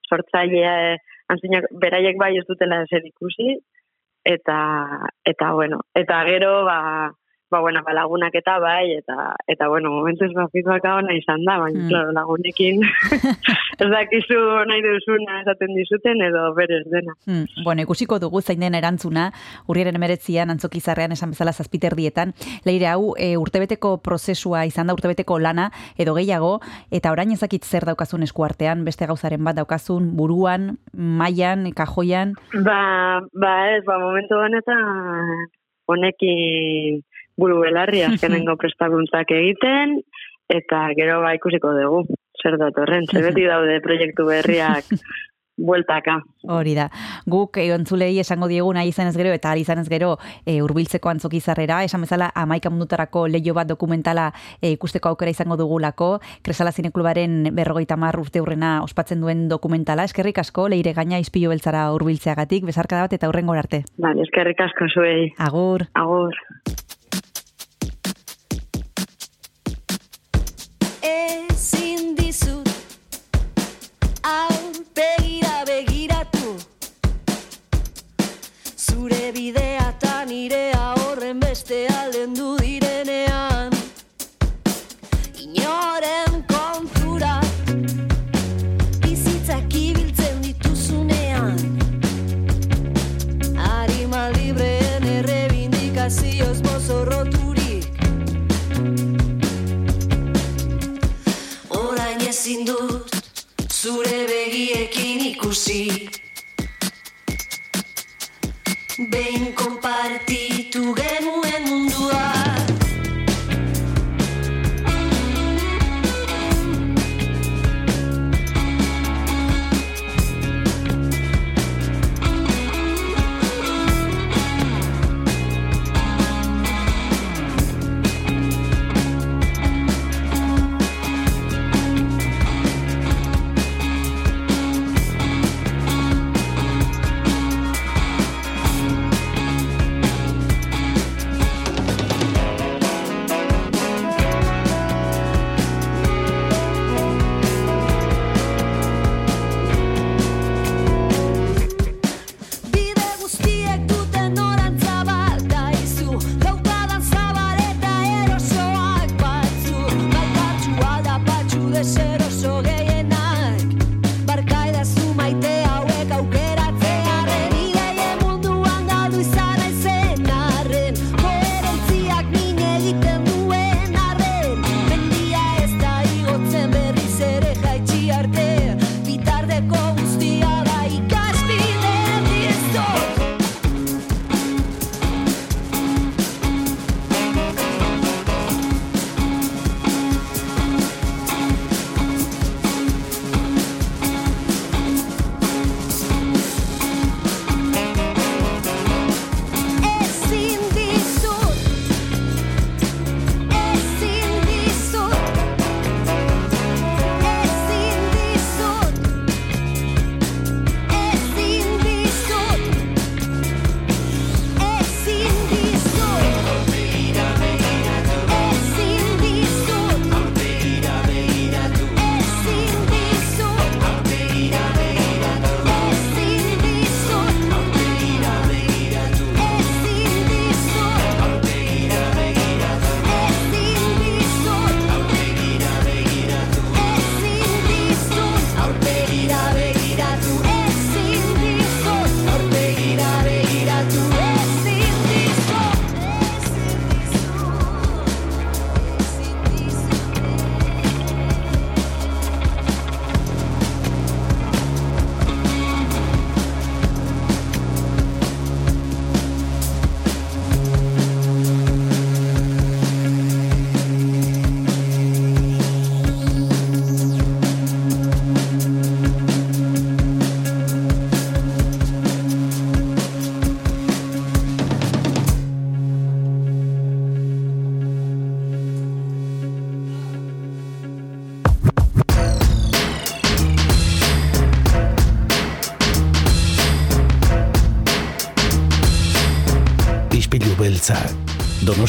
sortzailea, e, antzinak, beraiek bai ez dutela zer ikusi, eta, eta bueno, eta gero, ba, ba, bueno, ba, lagunak eta bai, eta, eta bueno, momentuz ba, feedbacka ona izan da, baina, Mm. claro, lagunekin [LAUGHS] ez dakizu nahi duzuna esaten dizuten, edo berez dena. Hmm, bueno, ikusiko dugu zein den erantzuna, urriaren emeretzian, antzokizarrean esan bezala zazpiterdietan. Leire hau, e, urtebeteko prozesua izan da, urtebeteko lana, edo gehiago, eta orain ezakit zer daukazun eskuartean, beste gauzaren bat daukazun, buruan, mailan, kajoian. Ba, ba ez, ba, momentu honetan honekin buru belarri [LAUGHS] azkenengo prestakuntzak egiten, eta gero ba ikusiko dugu, zer datorren, ze beti daude proiektu berriak [LAUGHS] bueltaka. Hori da. Guk e, ontzulei esango diegu nahi izanez gero eta ari izanez gero e, urbiltzeko antzokizarrera, esan bezala amaika mundutarako leio bat dokumentala e, ikusteko aukera izango dugulako, Kresala Zineklubaren berrogeita mar urte hurrena ospatzen duen dokumentala. Eskerrik asko, leire gaina izpilo beltzara urbiltzeagatik, bezarkada bat eta hurrengo arte. Vale, eskerrik asko zuei. Agur. Agur. Ezin dizut aurpegira begiratu. Zure bidea eta nirea horren beste aldendu direnean sí. Ven, compartí tu gemu.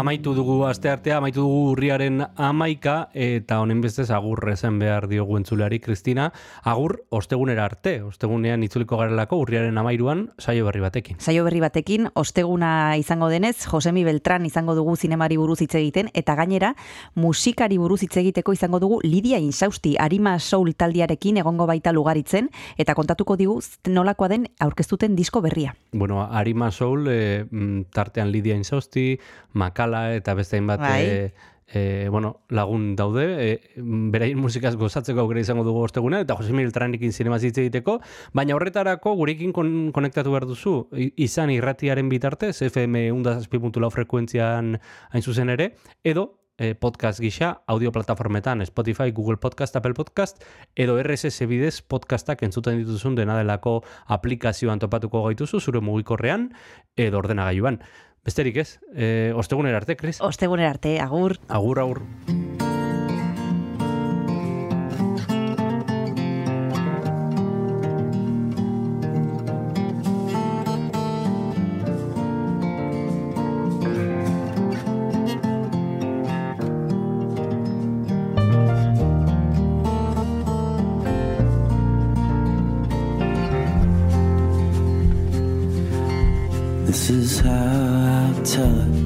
Amaitu dugu asteartea, amaitu dugu urriaren amaika, eta honen bestez agur esan behar diogu entzuleari, Kristina. Agur, ostegunera arte, ostegunean itzuliko garelako urriaren amairuan, saio berri batekin. Saio berri batekin, osteguna izango denez, Josemi Beltran izango dugu zinemari buruz hitz egiten, eta gainera, musikari buruz hitz egiteko izango dugu Lidia Insausti, Arima Soul taldiarekin egongo baita lugaritzen, eta kontatuko digu nolakoa den aurkeztuten disko berria. Bueno, Arima Soul, e, tartean Lidia Insausti, Makala eta beste hainbat Bai. e, bueno, lagun daude, e, beraien musikaz gozatzeko aukera izango dugu osteguna, eta Jose Miltranekin zinema hitz egiteko, baina horretarako gurekin kon, konektatu behar duzu, i- izan irratiaren bitartez, FM 1.6.lau frekuentzian hain zuzen ere, edo podcast gisa, audio plataformetan, Spotify, Google Podcast, Apple Podcast, edo RSS bidez podcastak entzuten dituzun dena delako aplikazioan topatuko gaituzu, zure mugikorrean, edo ordenagailuan. Besterik ez, e, ostegunera arte, Kris? Ostegunera arte, agur. Agur, agur. This is how tell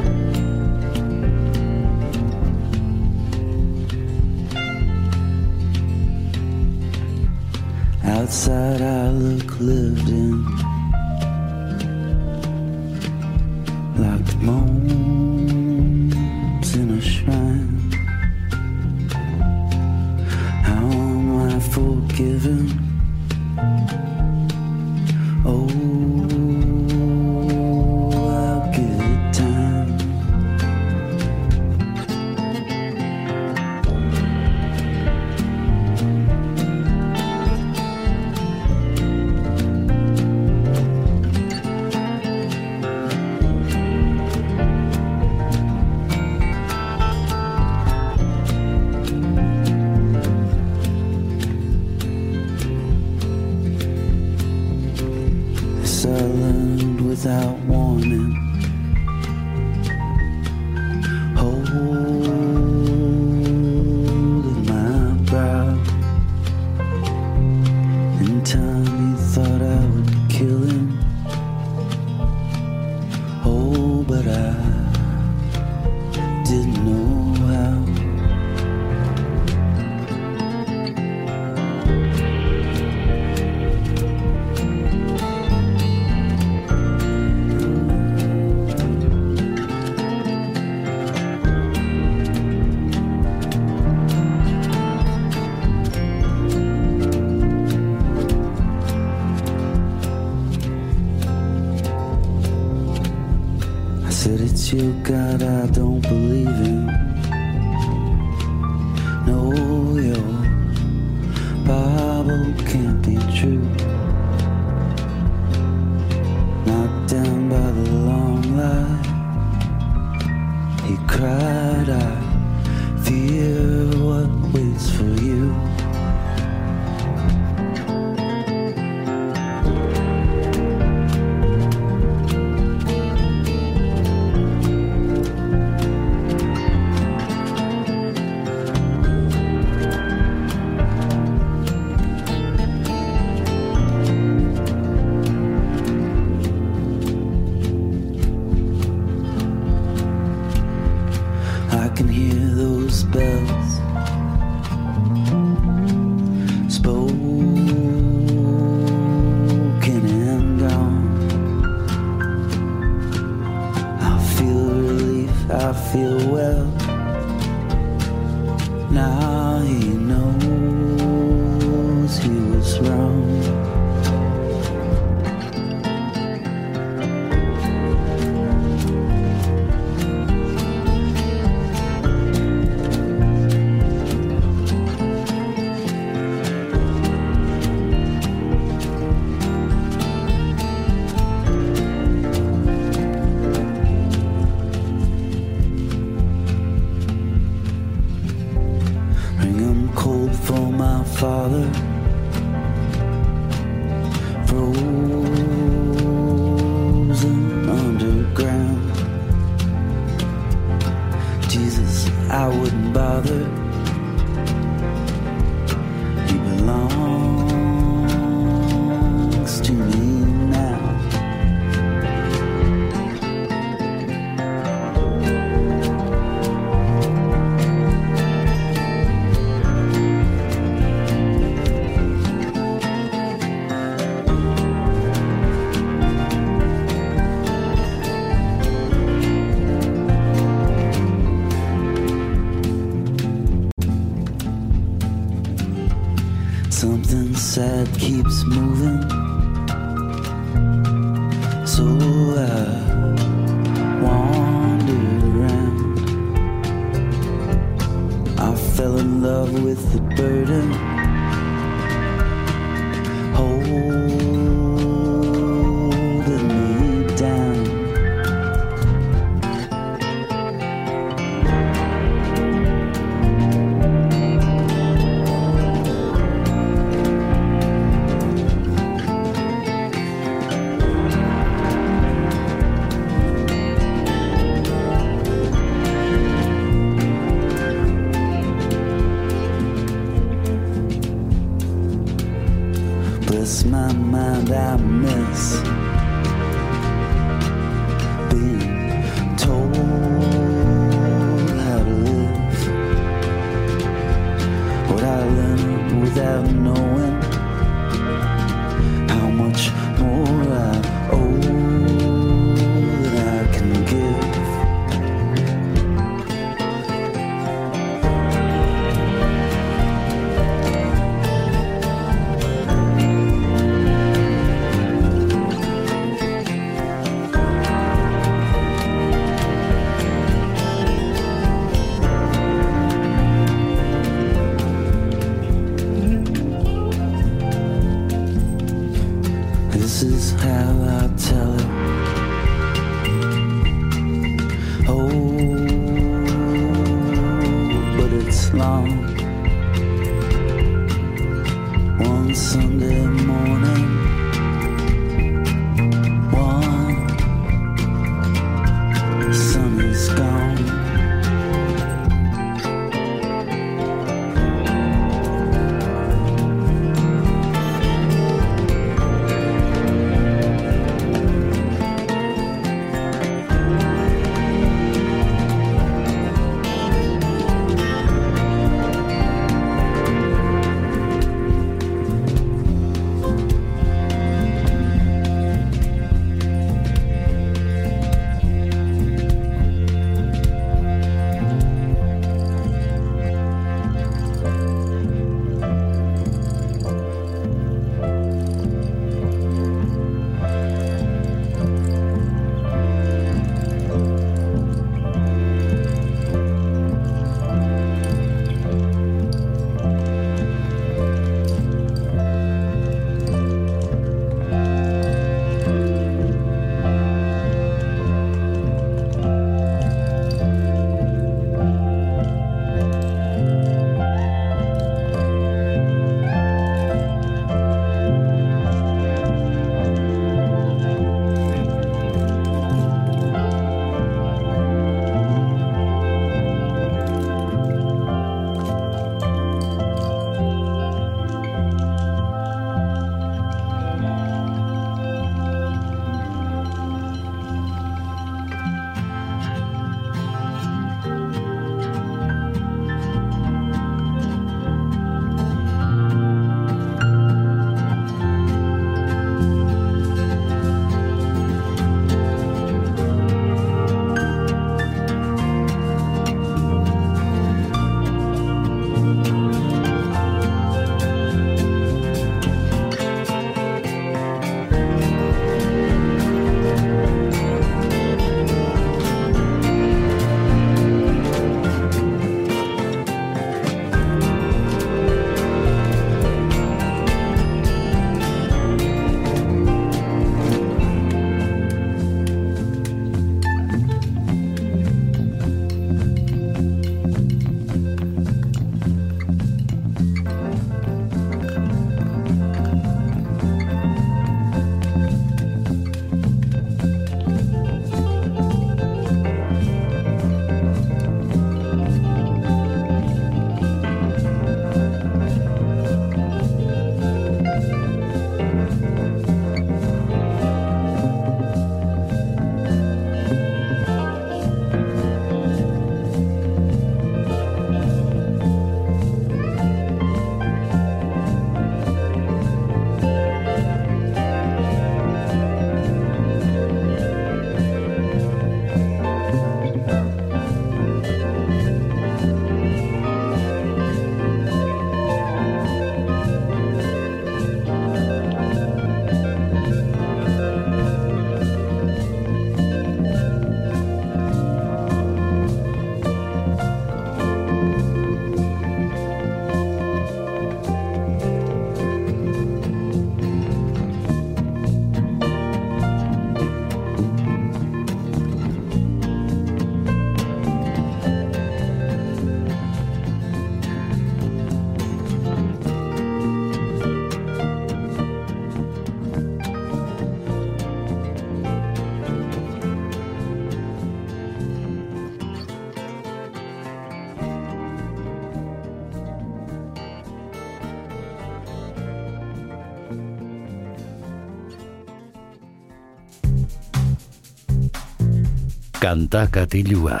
Kanta katilua.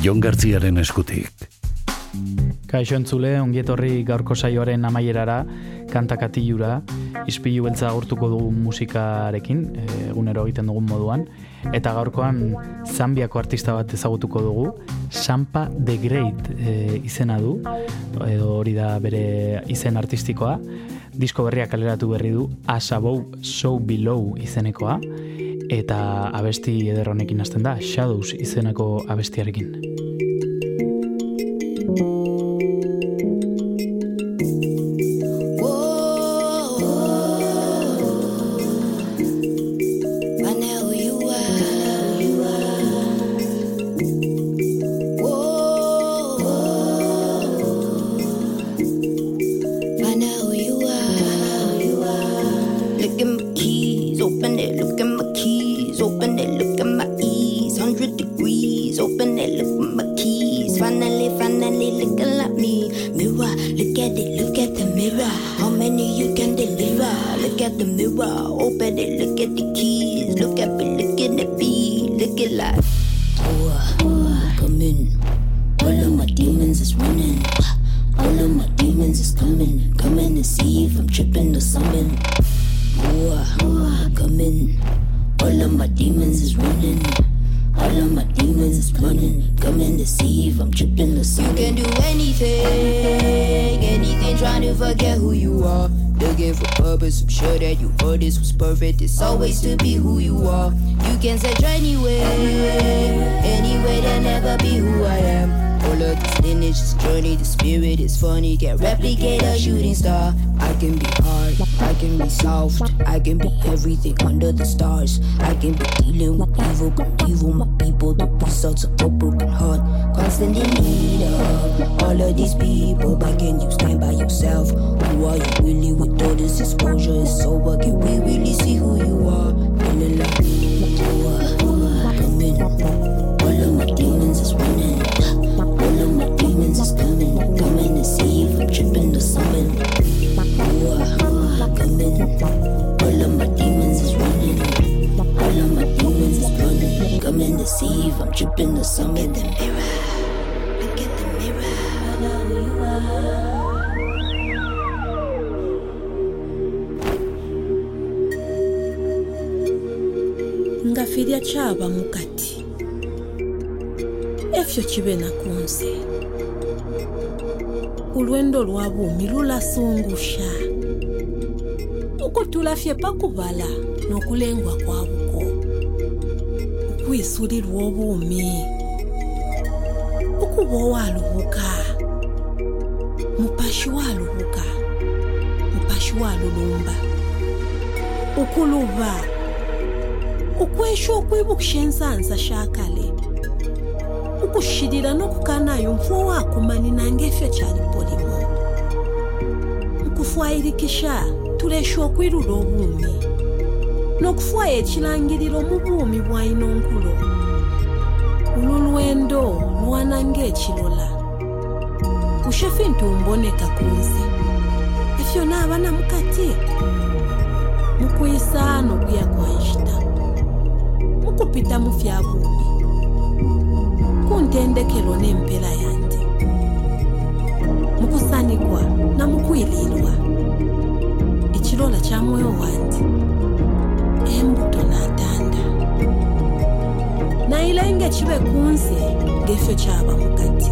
Jon Gartziaren eskutik. Kaixo entzule, ongietorri gaurko saioaren amaierara, kanta katilura, izpilu beltza agurtuko dugu musikarekin, egunero egiten dugun moduan, eta gaurkoan Zambiako artista bat ezagutuko dugu, Sampa the Great e, izena du, edo hori da bere izen artistikoa, disko berriak kaleratu berri du, As Above So Below izenekoa, eta abesti eder honekin hasten da, Shadows izeneko abestiarekin. All of these people, but can you stand by yourself? Who are you really with all this exposure? It's over, can we really see who you are? In. All of my demons is running. All of my demons is coming, coming to see if I'm tripping or something. In. All of my demons is running. All of my demons is running, coming to see if I'm tripping or something. At the mirror. nga ffe erya kyabamu kati efyo kibeena ku nsi ulwendo lwa bumi lulasungusha. Ukutulafye pakubala nokulengwa kwabukwo ukwisulilwa obumi ukuba owalo okuyomba okuluba okwesha okwibukisha ensansa shakale ukushirira n'okukanayo nfo wakumani nange efyo kyalipolimu nkufwayirikisha tulesha okwirura obuumi n'okufwayo ekirangiriro mu buumi bwalina onkulo ulu lwendo lwana ng'ekirola kushefintu mboneka ku nsi abana mukati. Mukwisaano okuya kwa nshita mukupita mu fyabuumi ku ntendekero n'empeera yange mu kusanigwa na mu kwiriirwa ekiroola kya mwoyo wange embuto n'atanda nayire ng'ekibe ku nsi ng'ekyo kyaba mukati.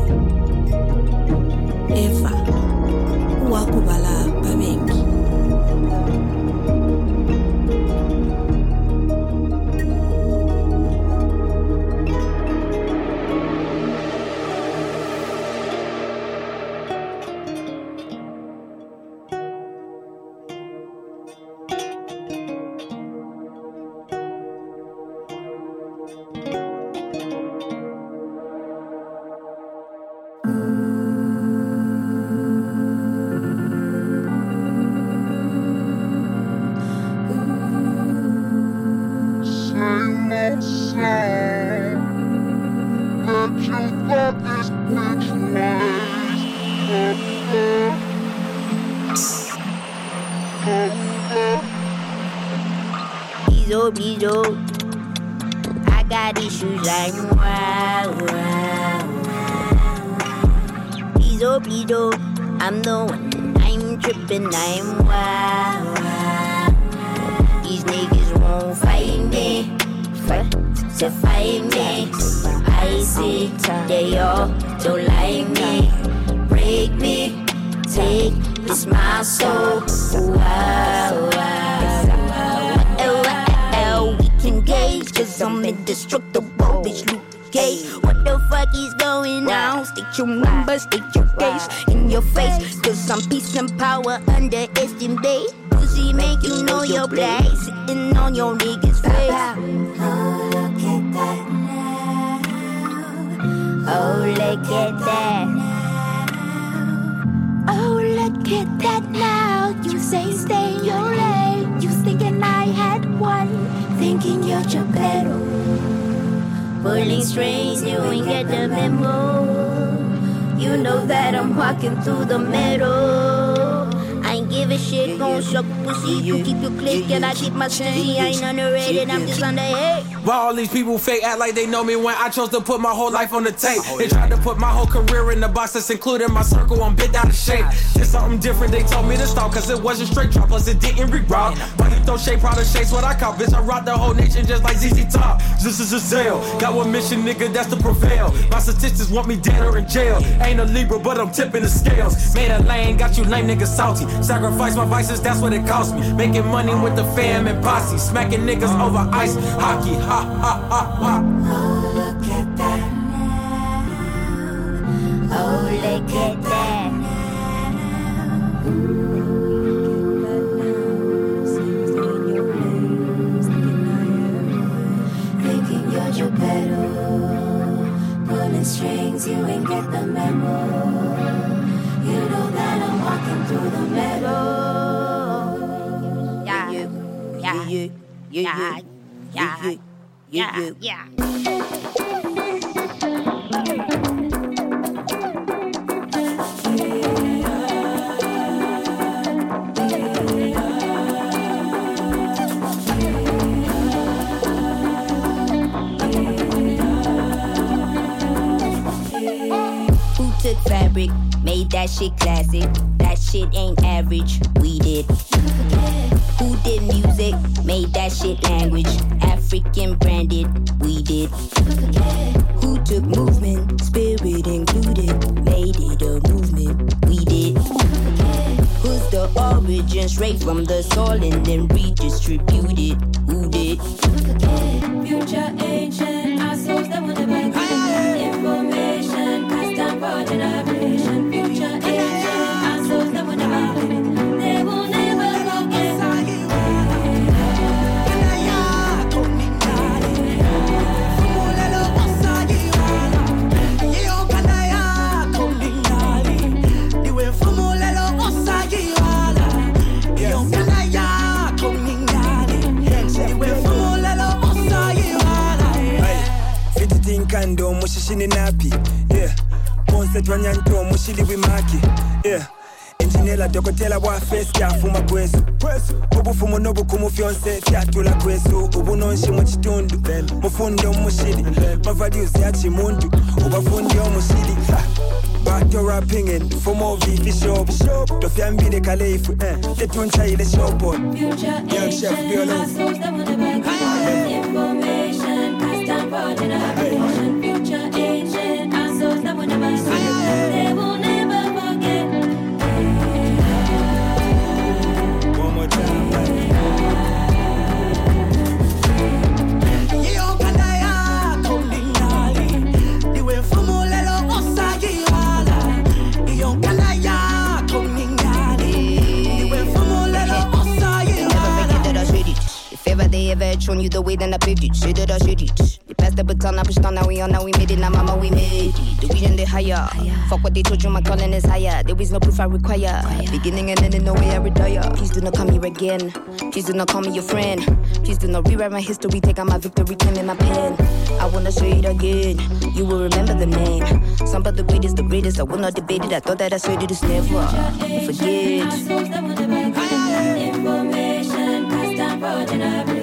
Say stay in your lane. You thinking I had one, thinking you're Geppetto. Pulling strings, you ain't get the memo. You know that I'm walking through the middle. I ain't give a shit, gon' suck pussy. You keep your click and I keep my sticky. I ain't underrated, I'm just on the underhate. Why all these people fake act like they know me when I chose to put my whole life on the tape? Oh, they tried to put my whole career in the box that's including my circle. I'm bit out of shape. It's something different. They told me to stop cause it wasn't straight drop, plus it didn't reroute. Why you throw shade, proud of shapes what I call? Bitch, I rock the whole nation just like ZZ Top. This is a sale. Got one mission, nigga, that's to prevail. My statistics want me dead or in jail. Ain't a Libra, but I'm tipping the scales. Made a lane, got you lame niggas salty. Sacrifice my vices, that's what it cost me. Making money with the fam and posse. Smacking niggas over ice hockey. Ha ha. look at that Oh, look at that Thinking you're Geppetto. Pulling strings, you ain't get the memo. You know that I'm walking through the meadow. Yeah, yeah, yeah, yeah, yeah, yeah, yeah, yeah. Who took fabric, made that shit classic? That shit ain't average, we did. Who did music, made that shit language? African branded, we did. Who took movement, spirit included, made it a movement, we did. Who's the origin, straight from the soil and then redistributed? Who did? Future ancient, chini napi? Yeah. Konsetwa nyantomo shiliwi maki. Yeah. Injinela dokotela wafesi yafuma kwesu ubufumo nobukhumu fyonse fyatula kwesu ubunonshi mu kitundu mufundi bato fumo kaleifu you the way, then I paved it. Shit that I should it. You passed the baton, I pushed on, now we on, now we made it, now mama, we made it. The vision they higher. Fuck what they told you, my calling is higher. There is no proof I require. Beginning and ending, no way I retire. Please do not call me again. Please do not call me your friend. Please do not rewrite my history, take out my victory, claim in my pen. I wanna say it again. You will remember the name. Some of the greatest, the greatest. I will not debate it. I thought that I said it is never. Forget. souls that will never get information passed down for generation.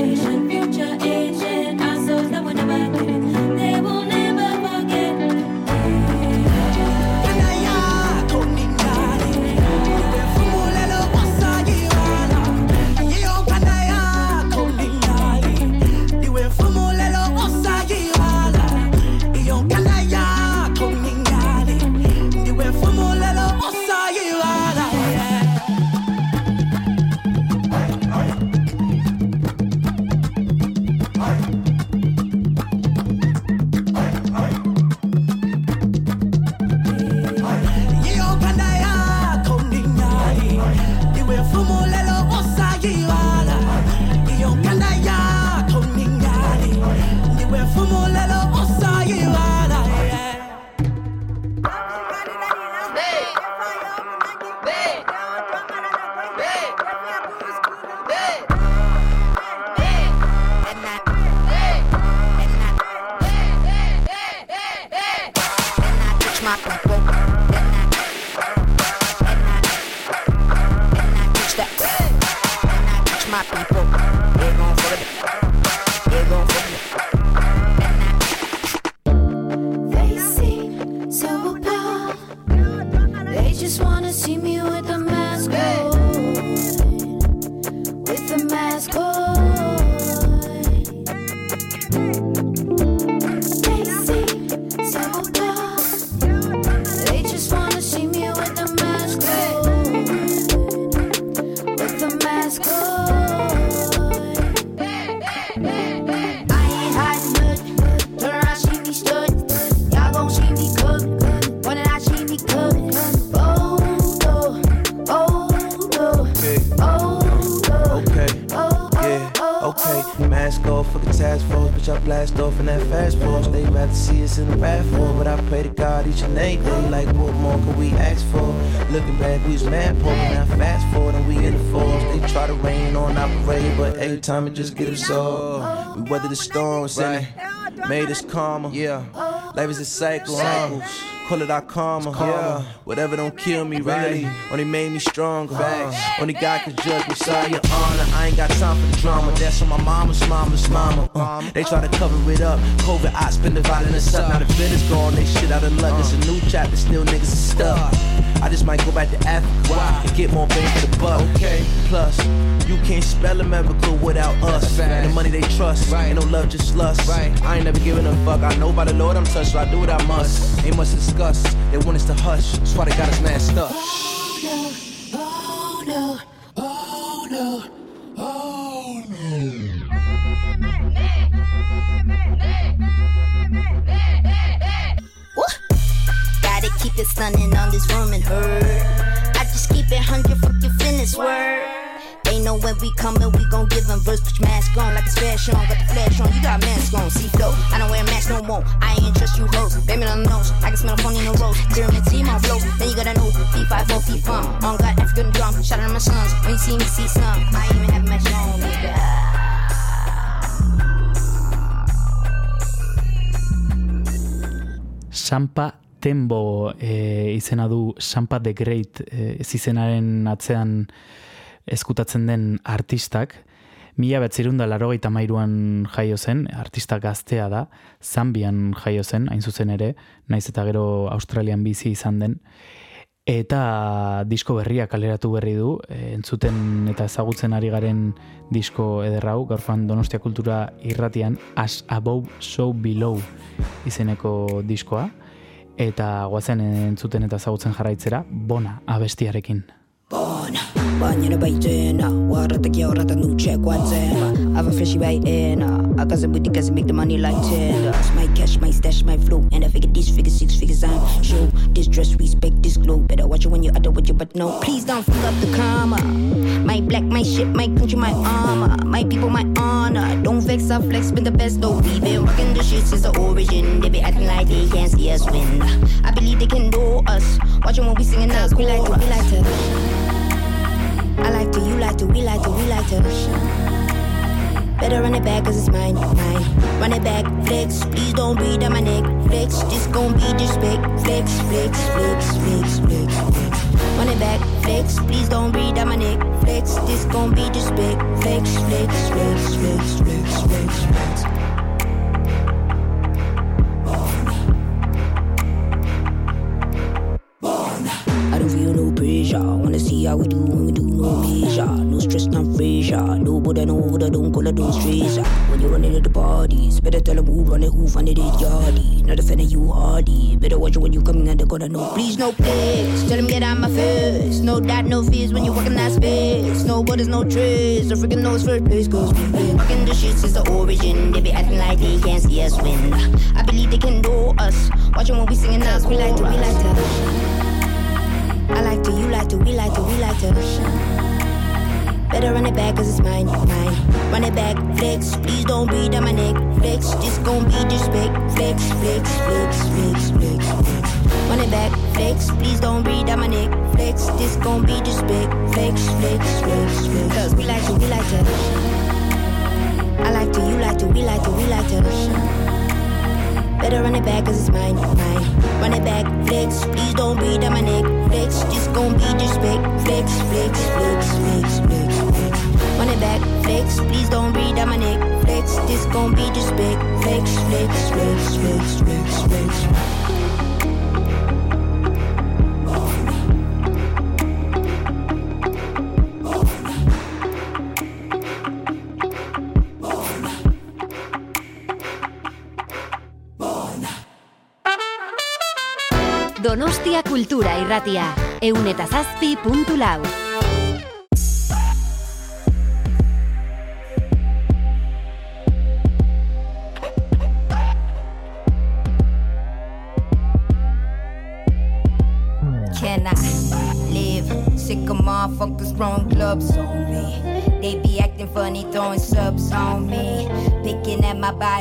Time it just get absorbed. We weather the storms and it made us calmer. Yeah, life is a cycle. huh? Call it our karma. Yeah, whatever don't kill me, right? Only made me stronger. Facts. Only God can judge me. Sorry, your honor. I ain't got time for the drama. That's on my mama's mama's mama. Uh, they try to cover it up. COVID, I spend the violence up. Now the is gone. They shit out of luck. It's a new chapter. Still niggas is stuck. I just might go back to Africa and get more bang for the buck. Okay. Plus, you can't spell America without us. The money they trust. Ain't no love, just lust. Right. I ain't never giving a fuck. I know by the Lord I'm touched, so I do what I must. Ain't much discuss. They want us to hush. That's why they got us masked up. Sampa Tembo e, izena du Sampa the Great e, ez izenaren atzean eskutatzen den artistak. Mila betzirunda larogeita mairuan jaio zen, artista gaztea da, Zambian jaio zen, hain zuzen ere, naiz eta gero Australian bizi izan den. Eta disko berria kaleratu berri du, e, entzuten eta ezagutzen ari garen disko ederrau, gaurfan Donostia Kultura irratian As Above So Below izeneko diskoa, eta guazen entzuten eta ezagutzen jarraitzera, bona abestiarekin. Baina baitena Warrataki horretan dutxe guatzen Ava freshy baitena Akaze booty cause make the money like tenders My stash, my flow. And I figure these figures, six figures I'm show This dress, respect this glow. Better watch it when you other with you but no Please don't fuck up the karma. My black, my shit, my country, my armor. My people, my honor. Don't vex, I flex, been the best though. We been rocking the shit since the origin. They be acting like they can't see us win. I believe they can know us. Watching when we singing us We like to, we like to. I like to, you like to, we like to, we like to. Better run it back cause it's mine, mine. Run it back, flex. Please don't breathe on my neck, flex. This gon' be disrespect, flex, flex, flex, flex, flex, flex. Run it back, flex. Please don't breathe on my neck, flex. This gon' be disrespect, flex, flex, flex, flex, flex, flex, flex. I don't feel no pressure. Wanna see how we do when we do no measure. No. Nobody know what I don't call it, don't stress. When you run into the parties, better tell them who run it, who funded it, yardy. Not a fan of you, hardy. Better watch it when you coming and the corner. No. Please, no place. Tell them get out my face. No doubt, no fears when you walk in that space. No borders, no trace. The freaking knows first place, cause we've been rocking the shit since the origin. They be acting like they can't see us win. I believe they can know us. Watching when we singing us, we like to, we like to. I like to, you like to, we like to, we like to. Better run it back cause it's mine, mine. Run it back, flex. Please don't breathe on my neck, flex. This gon' be disrespect, flex, flex, flex, flex, flex, flex. Run it back, flex. Please don't breathe on my neck, flex. This gon' be disrespect, flex, flex, flex, flex. Cause we like to, we like to. I like to, you like to, we like to, we like to. Better run it back cause it's mine, mine. Run it back, flex. Please don't breathe on my neck, flex. This gon' be disrespect, flex, flex, flex, flex, flex, flex. back flicks. Please don't read out my neck flicks. This gon' be just big flicks, flicks, flicks, flicks, flicks, flicks. Donostia Cultura Irratia, eunetazazpi puntu.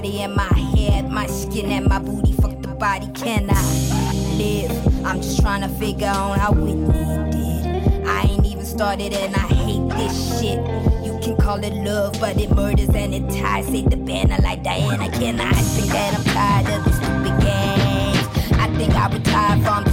Body and my head, my skin and my booty. Fuck the body, can I live? I'm just trying to figure out how Whitney did. I ain't even started and I hate this shit. You can call it love, but it murders and it ties. Say the banner like Diana. Can I think that I'm tired of these stupid games? I think I retired from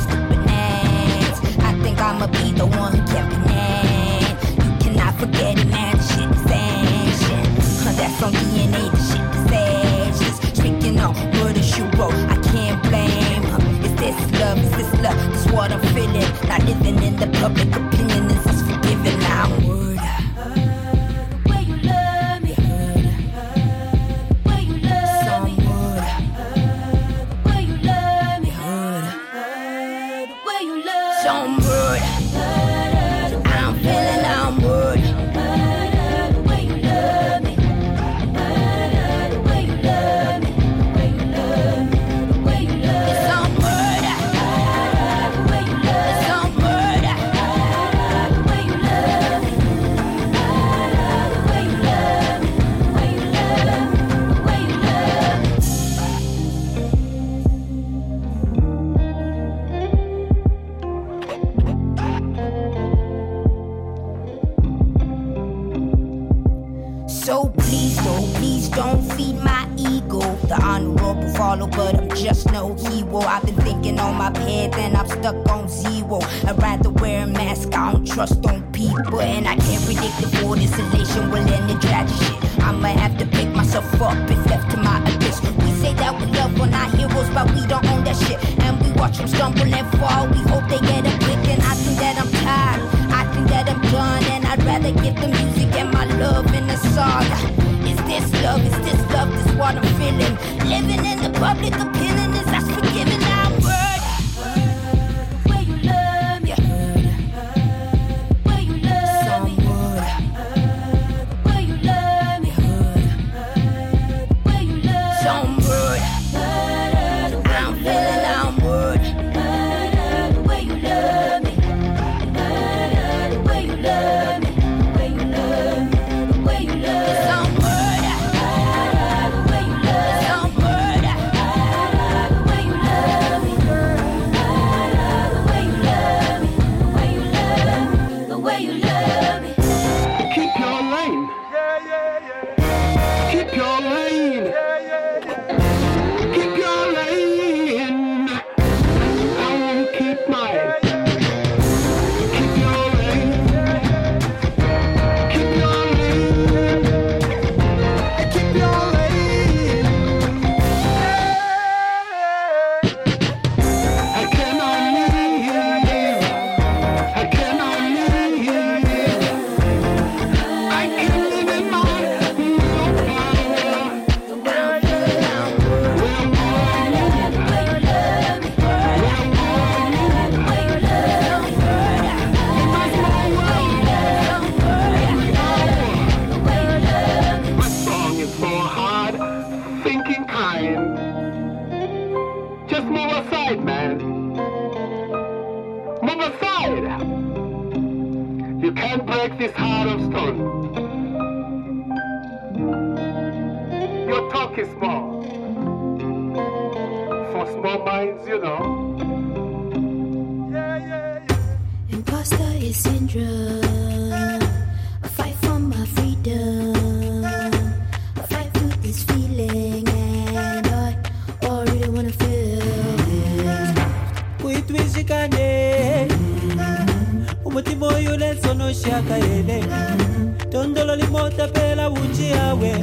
yawe tondolo limotapela uchi yawe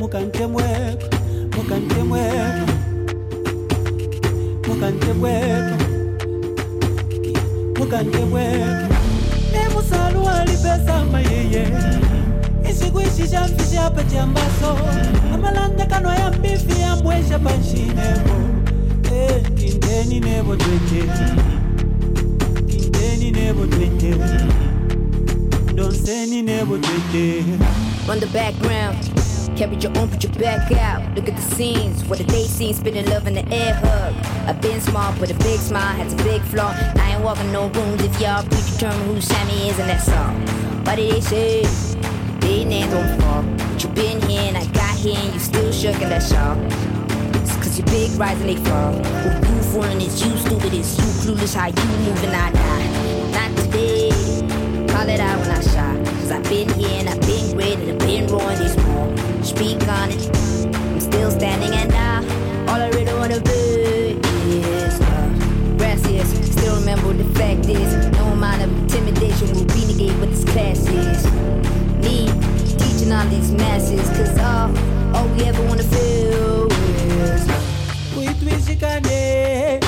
mukante mweko mukante mweko mukante mweko mukante mweko emusalu alipesama yeye. Isikuishisha mfisha pa chambaso amalanda kanwa ya mbifi yambwesha panshineko eh, indeni nebo twete indeni nebo twete nebo twende On the background, carry your own, put your back out. Look at the scenes, what the day scene, spinning love in the air hug. I've been small, but a big smile has a big flaw. I ain't walking no rooms if y'all predetermine who Sammy is in that song. What did they say? Big name don't fall. But you been here and I got here and you still shook in that shawl. It's cause big rise and they fall. Who you fooling is you stupid, it's you clueless how you moving, I die. Not today, call it out when I shot. Cause I've been here and I've been great and I've been wrong this more. Speak on it, I'm still standing and now all I really wanna be is uh, gracias. Still remember the fact is, no amount of intimidation will be negate what this class is. Me teaching all these masses, cause all, all we ever wanna feel is kuitwishikane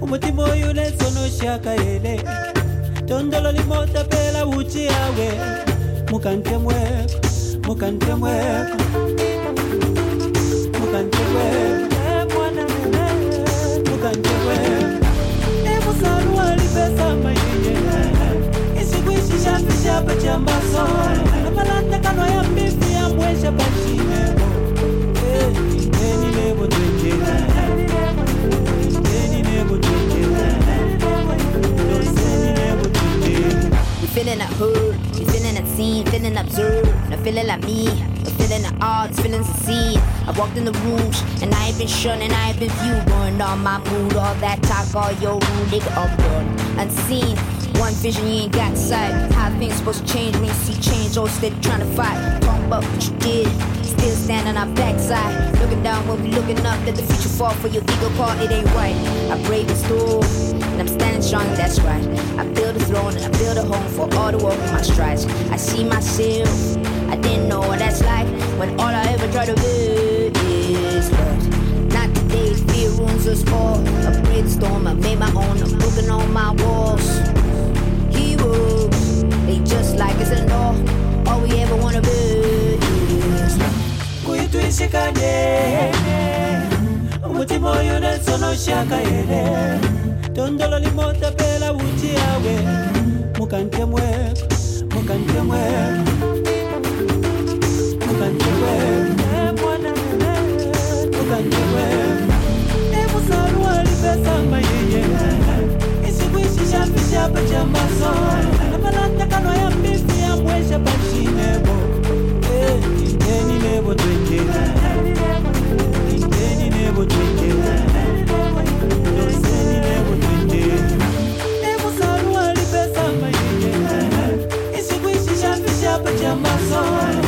umutima oyo nensono shakaele tondolo limota pela uchi yawe mukante mwepo mukante mwepo mukante mwepo mukante mwepo emusalu alipesa mayeye isikuishi shafishapa chambaso namalanda kano feeling that hurt, we feeling that scene, feeling observed. Not feeling like me, but feeling the odds, feelings the scene. I walked in the rooms, and I ain't been shunned, and I ain't been viewed. Going on my mood, all that talk, all your rude, nigga, I'm done. Unseen, one vision, you ain't got sight. How things supposed to change when you see change, all steady trying to fight. Talk about what you did, still standing on our backside. Looking down when we looking up, let the future fall for your ego call, it ain't right. I brave the storm, and I'm standing strong, that's right. I build a throne and I build a home for all the work of my strides. I see myself, I didn't know what that's like when all I ever try to build is love. Not today, fear ruins us all. A brainstorm, I made my own, I'm looking on my walls. Heroes, they just like us and all. All we ever wanna build is love. umutima oyo nensono shakaele tondolo limota pela uti yawe mukantemwe mukantemwe mukantemwe mukantemwe emusalwa lipesamba yeye. Isikuishishapishapa cha maso. Napalatakano ya mbifi yambwesha pacinebo eh, nebo twekela indeni nebo twekela your muscle.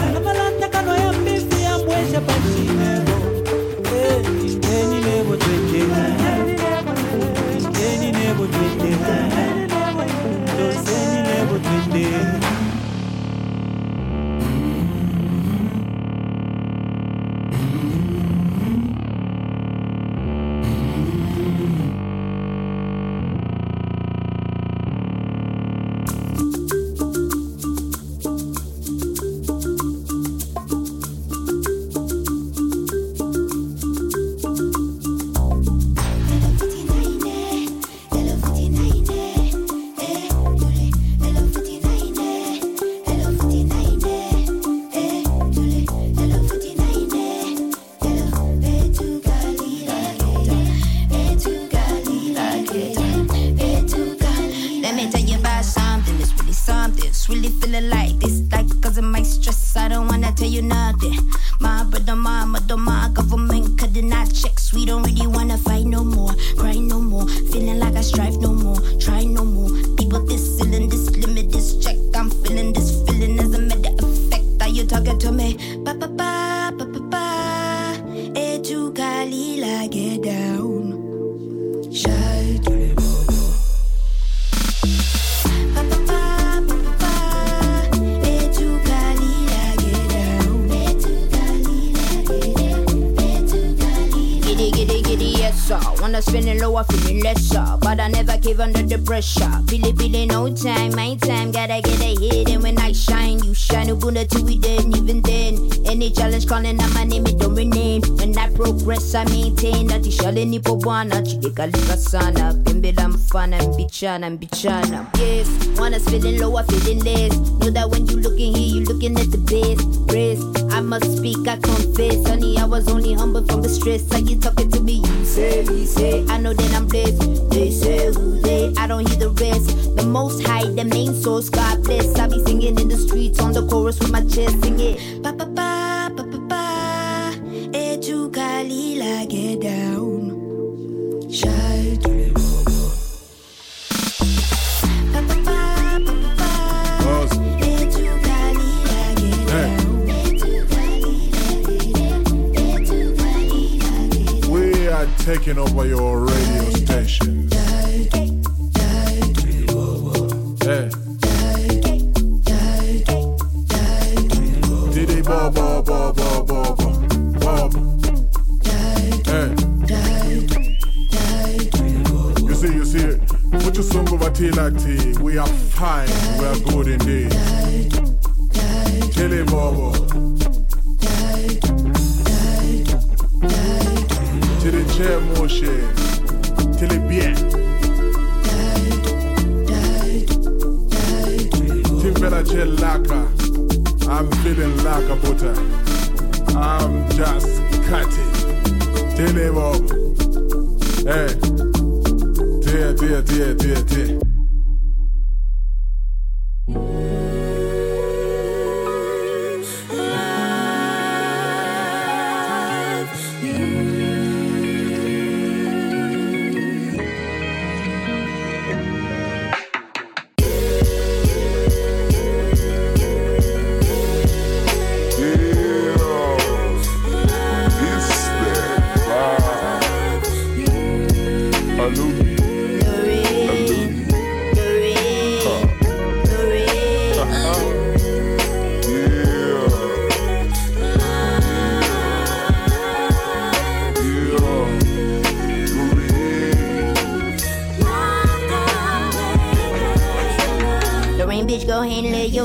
Lika sana. Pimbila mfana. Mbichana, mbichana. Yes, when I'm feeling low, I'm feeling less. Know that when you looking here, you looking at the best. Rest, I must speak, I confess. Honey, I was only humble from the stress. How you talking to me? You say, he say. I know that I'm blessed. They say who they, I don't hear the rest. The most high, the main source, God bless. I be singing in the streets on the chorus with my chest, sing it.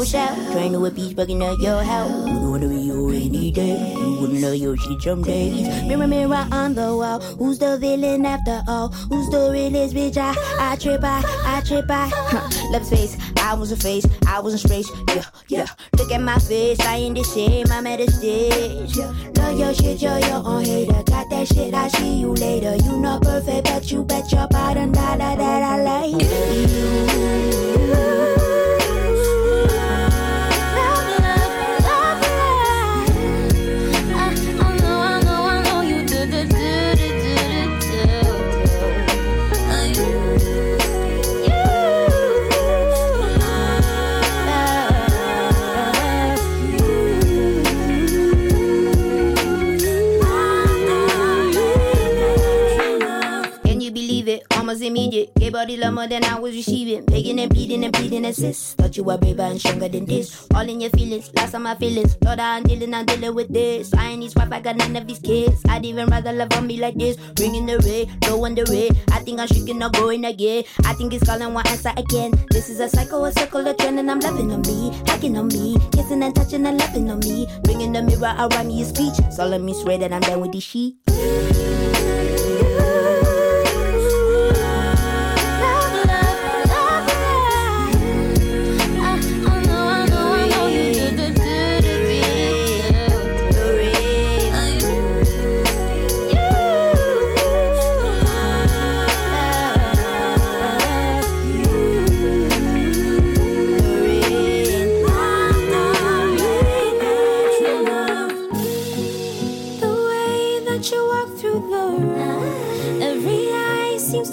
Yourself. Train to a beach, bugging up your house. You wanna be your rainy day. You wouldn't know your shit some days. Mirror, mirror on the wall. Who's the villain after all? Who's the realest bitch? I, I trip, I, I trip, I. Huh. Face, I was a face, I wasn't straight. Yeah, yeah. Look at my face, I ain't the same. I'm at a stage. Love your shit, you're your own hater. Got that shit, I see you later. You not perfect, but you bet your bottom dollar that I like you. Almost immediate. Gave body love more than I was receiving. Begging and pleading and pleading assist. Thought you were braver and stronger than this. All in your feelings, lost on my feelings. Lord, I'm dealing, I'm dealing with this. I ain't his wife, I got none of his kids. I'd even rather love on me like this. Bringing the ray, low on the ray. I think I'm shaking or going again. I think it's calling one answer again. This is a cycle, a circle, a trend, and I'm loving on me. Hacking on me. Kissing and touching and loving on me. Bringing the mirror around me, your speech. So let me swear that I'm done with this shit.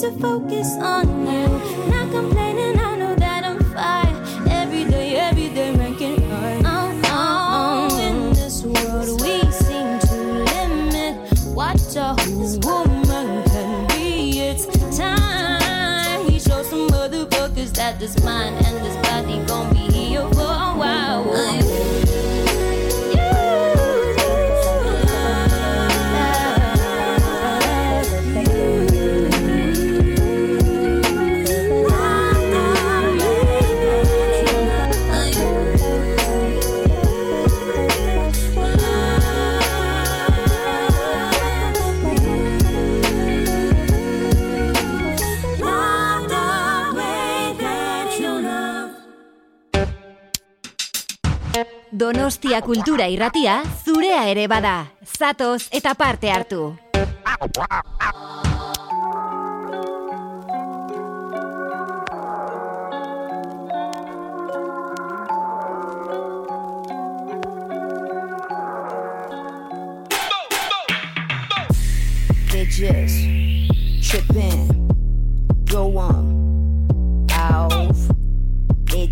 To focus on Donostia kultura irratia zurea ere bada. Zatoz parte hartu.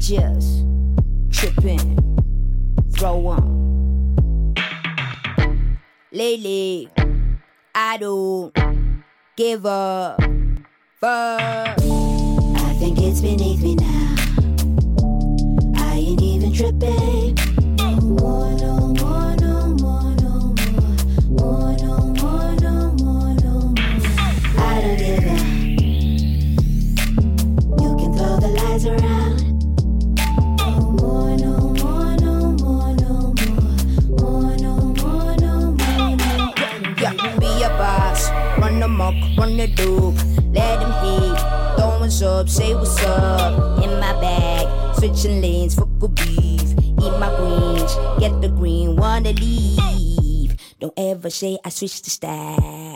Just tripping, throw 'em. Lately, I don't give up. I think it's beneath me now. I ain't even tripping. Switching lanes for good beef. Eat my greens, get the green, wanna leave. Don't ever say I switched the style.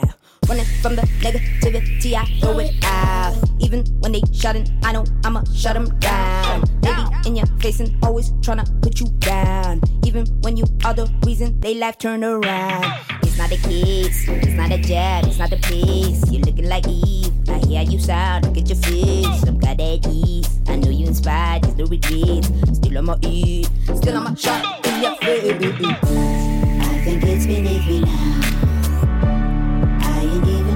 Running from the negativity, I throw it out. Even when they shouting, I know I'ma shut them down. Lady in your face and always tryna put you down. Even when you are the reason they life turn around. It's not the kids, it's not a job, it's not the place. You're looking like Eve. I hear you sound, look at your face. I'm glad at ease. I know you inspired, it's the regrets. Still on my eat, still on my shot in your face. I think it's beneath me now.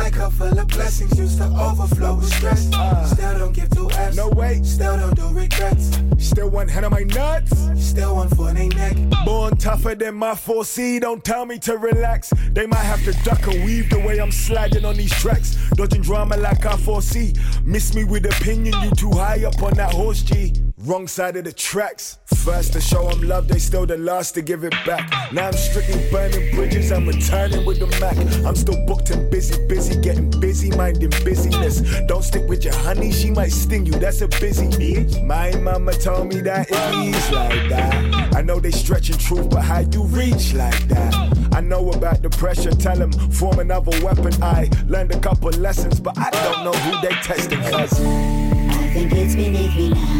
My cup full of blessings used to overflow with stress. Uh. Still don't give two F's. No way. Still don't do regrets. Still one head on my nuts. Still one foot in neck. Born tougher than my 4C. Don't tell me to relax. They might have to duck and weave the way I'm sliding on these tracks. Dodging drama like I foresee. Miss me with opinion. You too high up on that horse G. Wrong side of the tracks. First to show them love, they still the last to give it back. Now I'm strictly burning bridges, I'm returning with the Mac. I'm still booked and busy, busy, getting busy, minding busyness. Don't stick with your honey, she might sting you, that's a busy bitch. My mama told me that it is like that. I know they stretching truth, but how you reach like that? I know about the pressure, tell them form another weapon. I learned a couple lessons, but I don't know who they testing, cuz. I think it's beneath me now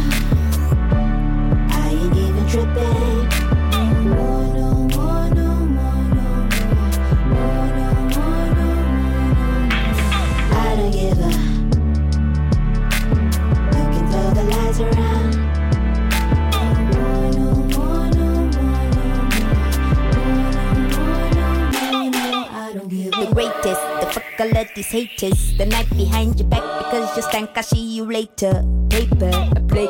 greatest. The fuck all of these haters. The knife behind your back because you stank. I see you later. Paper, a play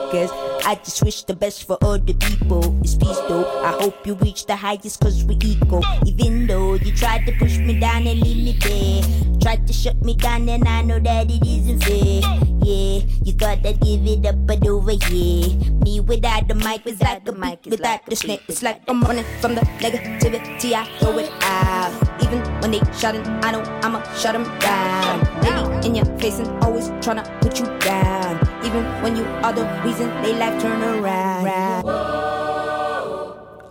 I just wish the best for all the people. It's peace though. I hope you reach the highest cause we equal. Even though you tried to push me down and leave me there. Tried to shut me down and I know that it isn't fair. Yeah, you thought I'd give it up, but over here. Me without the mic is like a mic without the snake. It's like I'm running from the negativity. I throw it out. Even when they shouting, I know I'ma shut them down. Lady in your face and always tryna put you down. Even when you are the reason they life turn around.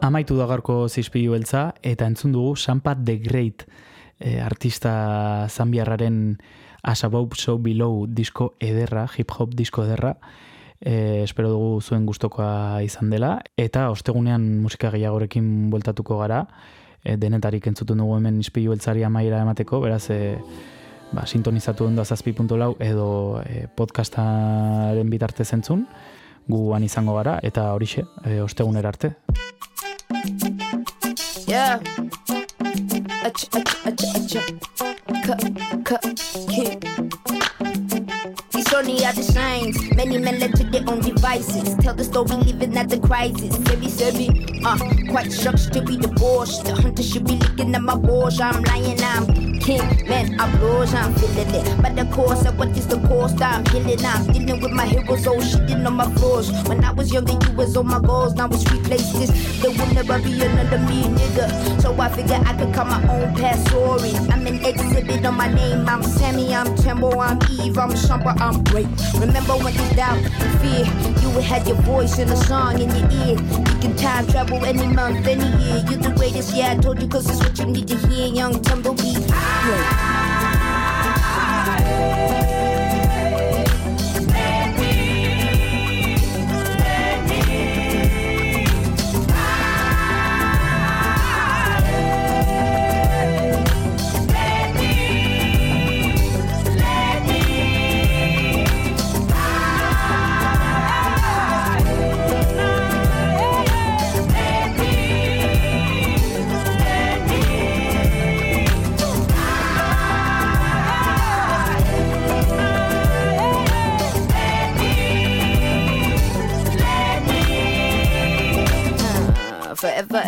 Amaitu da gaurko zizpilu beltza, eta entzun dugu Sampa the Great eh, artista zambiarraren As Above So Below disko ederra, hip-hop disko ederra. Eh, espero dugu zuen gustokoa izan dela. Eta ostegunean musika gehiagorekin bueltatuko gara. Eh, denetarik entzuten dugu hemen izpilu beltzari amaiera emateko, beraz... Eh, ba, sintonizatu ondo azazpi.lau edo eh, podcastaren bitartez entzun, guan izango gara, eta horixe, eh, ostegunera arte. Yeah. Acha, acha, acha, acha. Cut, cut, yeah. The signs. Many men led to their own devices. Tell the story living at the crisis. Heavy, heavy. Uh, quite shocked to be divorced. The hunter should be looking at my balls. I'm lying, I'm king. Man, I'm blows, I'm feeling it. But the course of what is the cost? I'm healing. I'm dealing with my heroes. Oh, shitting on my flaws. When I was younger, you was on my goals. Now it's replaced. There will never be another me, nigga. So I figure I could come my own past stories. I'm an exhibit on my name. I'm Sammy, I'm Tembo, I'm Eve, I'm Shumper, I'm Ray. Remember when you doubt, and fear, you have your voice in a song in your ear. You can time travel any month, any year. You're the greatest, yeah, I told you, cause it's what you need to hear. Young Tumbleweed. Yeah.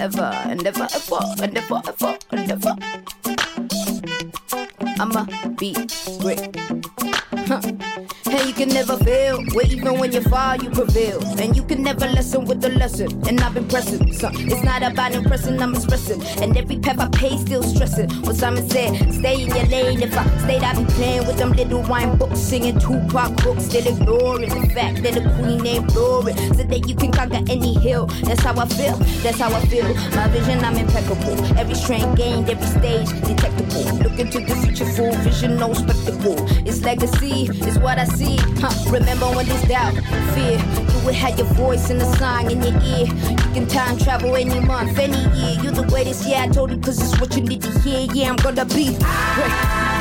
Ever, and ever, ever, and ever, ever, and ever. I'ma be great. Can never fail, where even when you fall, you prevail. And you can never lessen with the lesson. And I've been pressing. So it's not about impressing, I'm expressing. And every path I pay, still stressing. What Simon said, stay in your lane. If I stayed, I'd be playing with them little wine books, singing Tupac books, still ignoring the fact that the queen ain't glory. So that you can conquer any hill. That's how I feel, that's how I feel. My vision, I'm impeccable. Every strength gained, every stage detectable. Look into the future, full vision, no spectacle. It's legacy, it's what I see. Remember when there's doubt, fear, you would have your voice in the song in your ear. You can time travel any month, any year. You're the greatest, yeah, I told you, cause it's what you need to hear. Yeah, I'm gonna be great.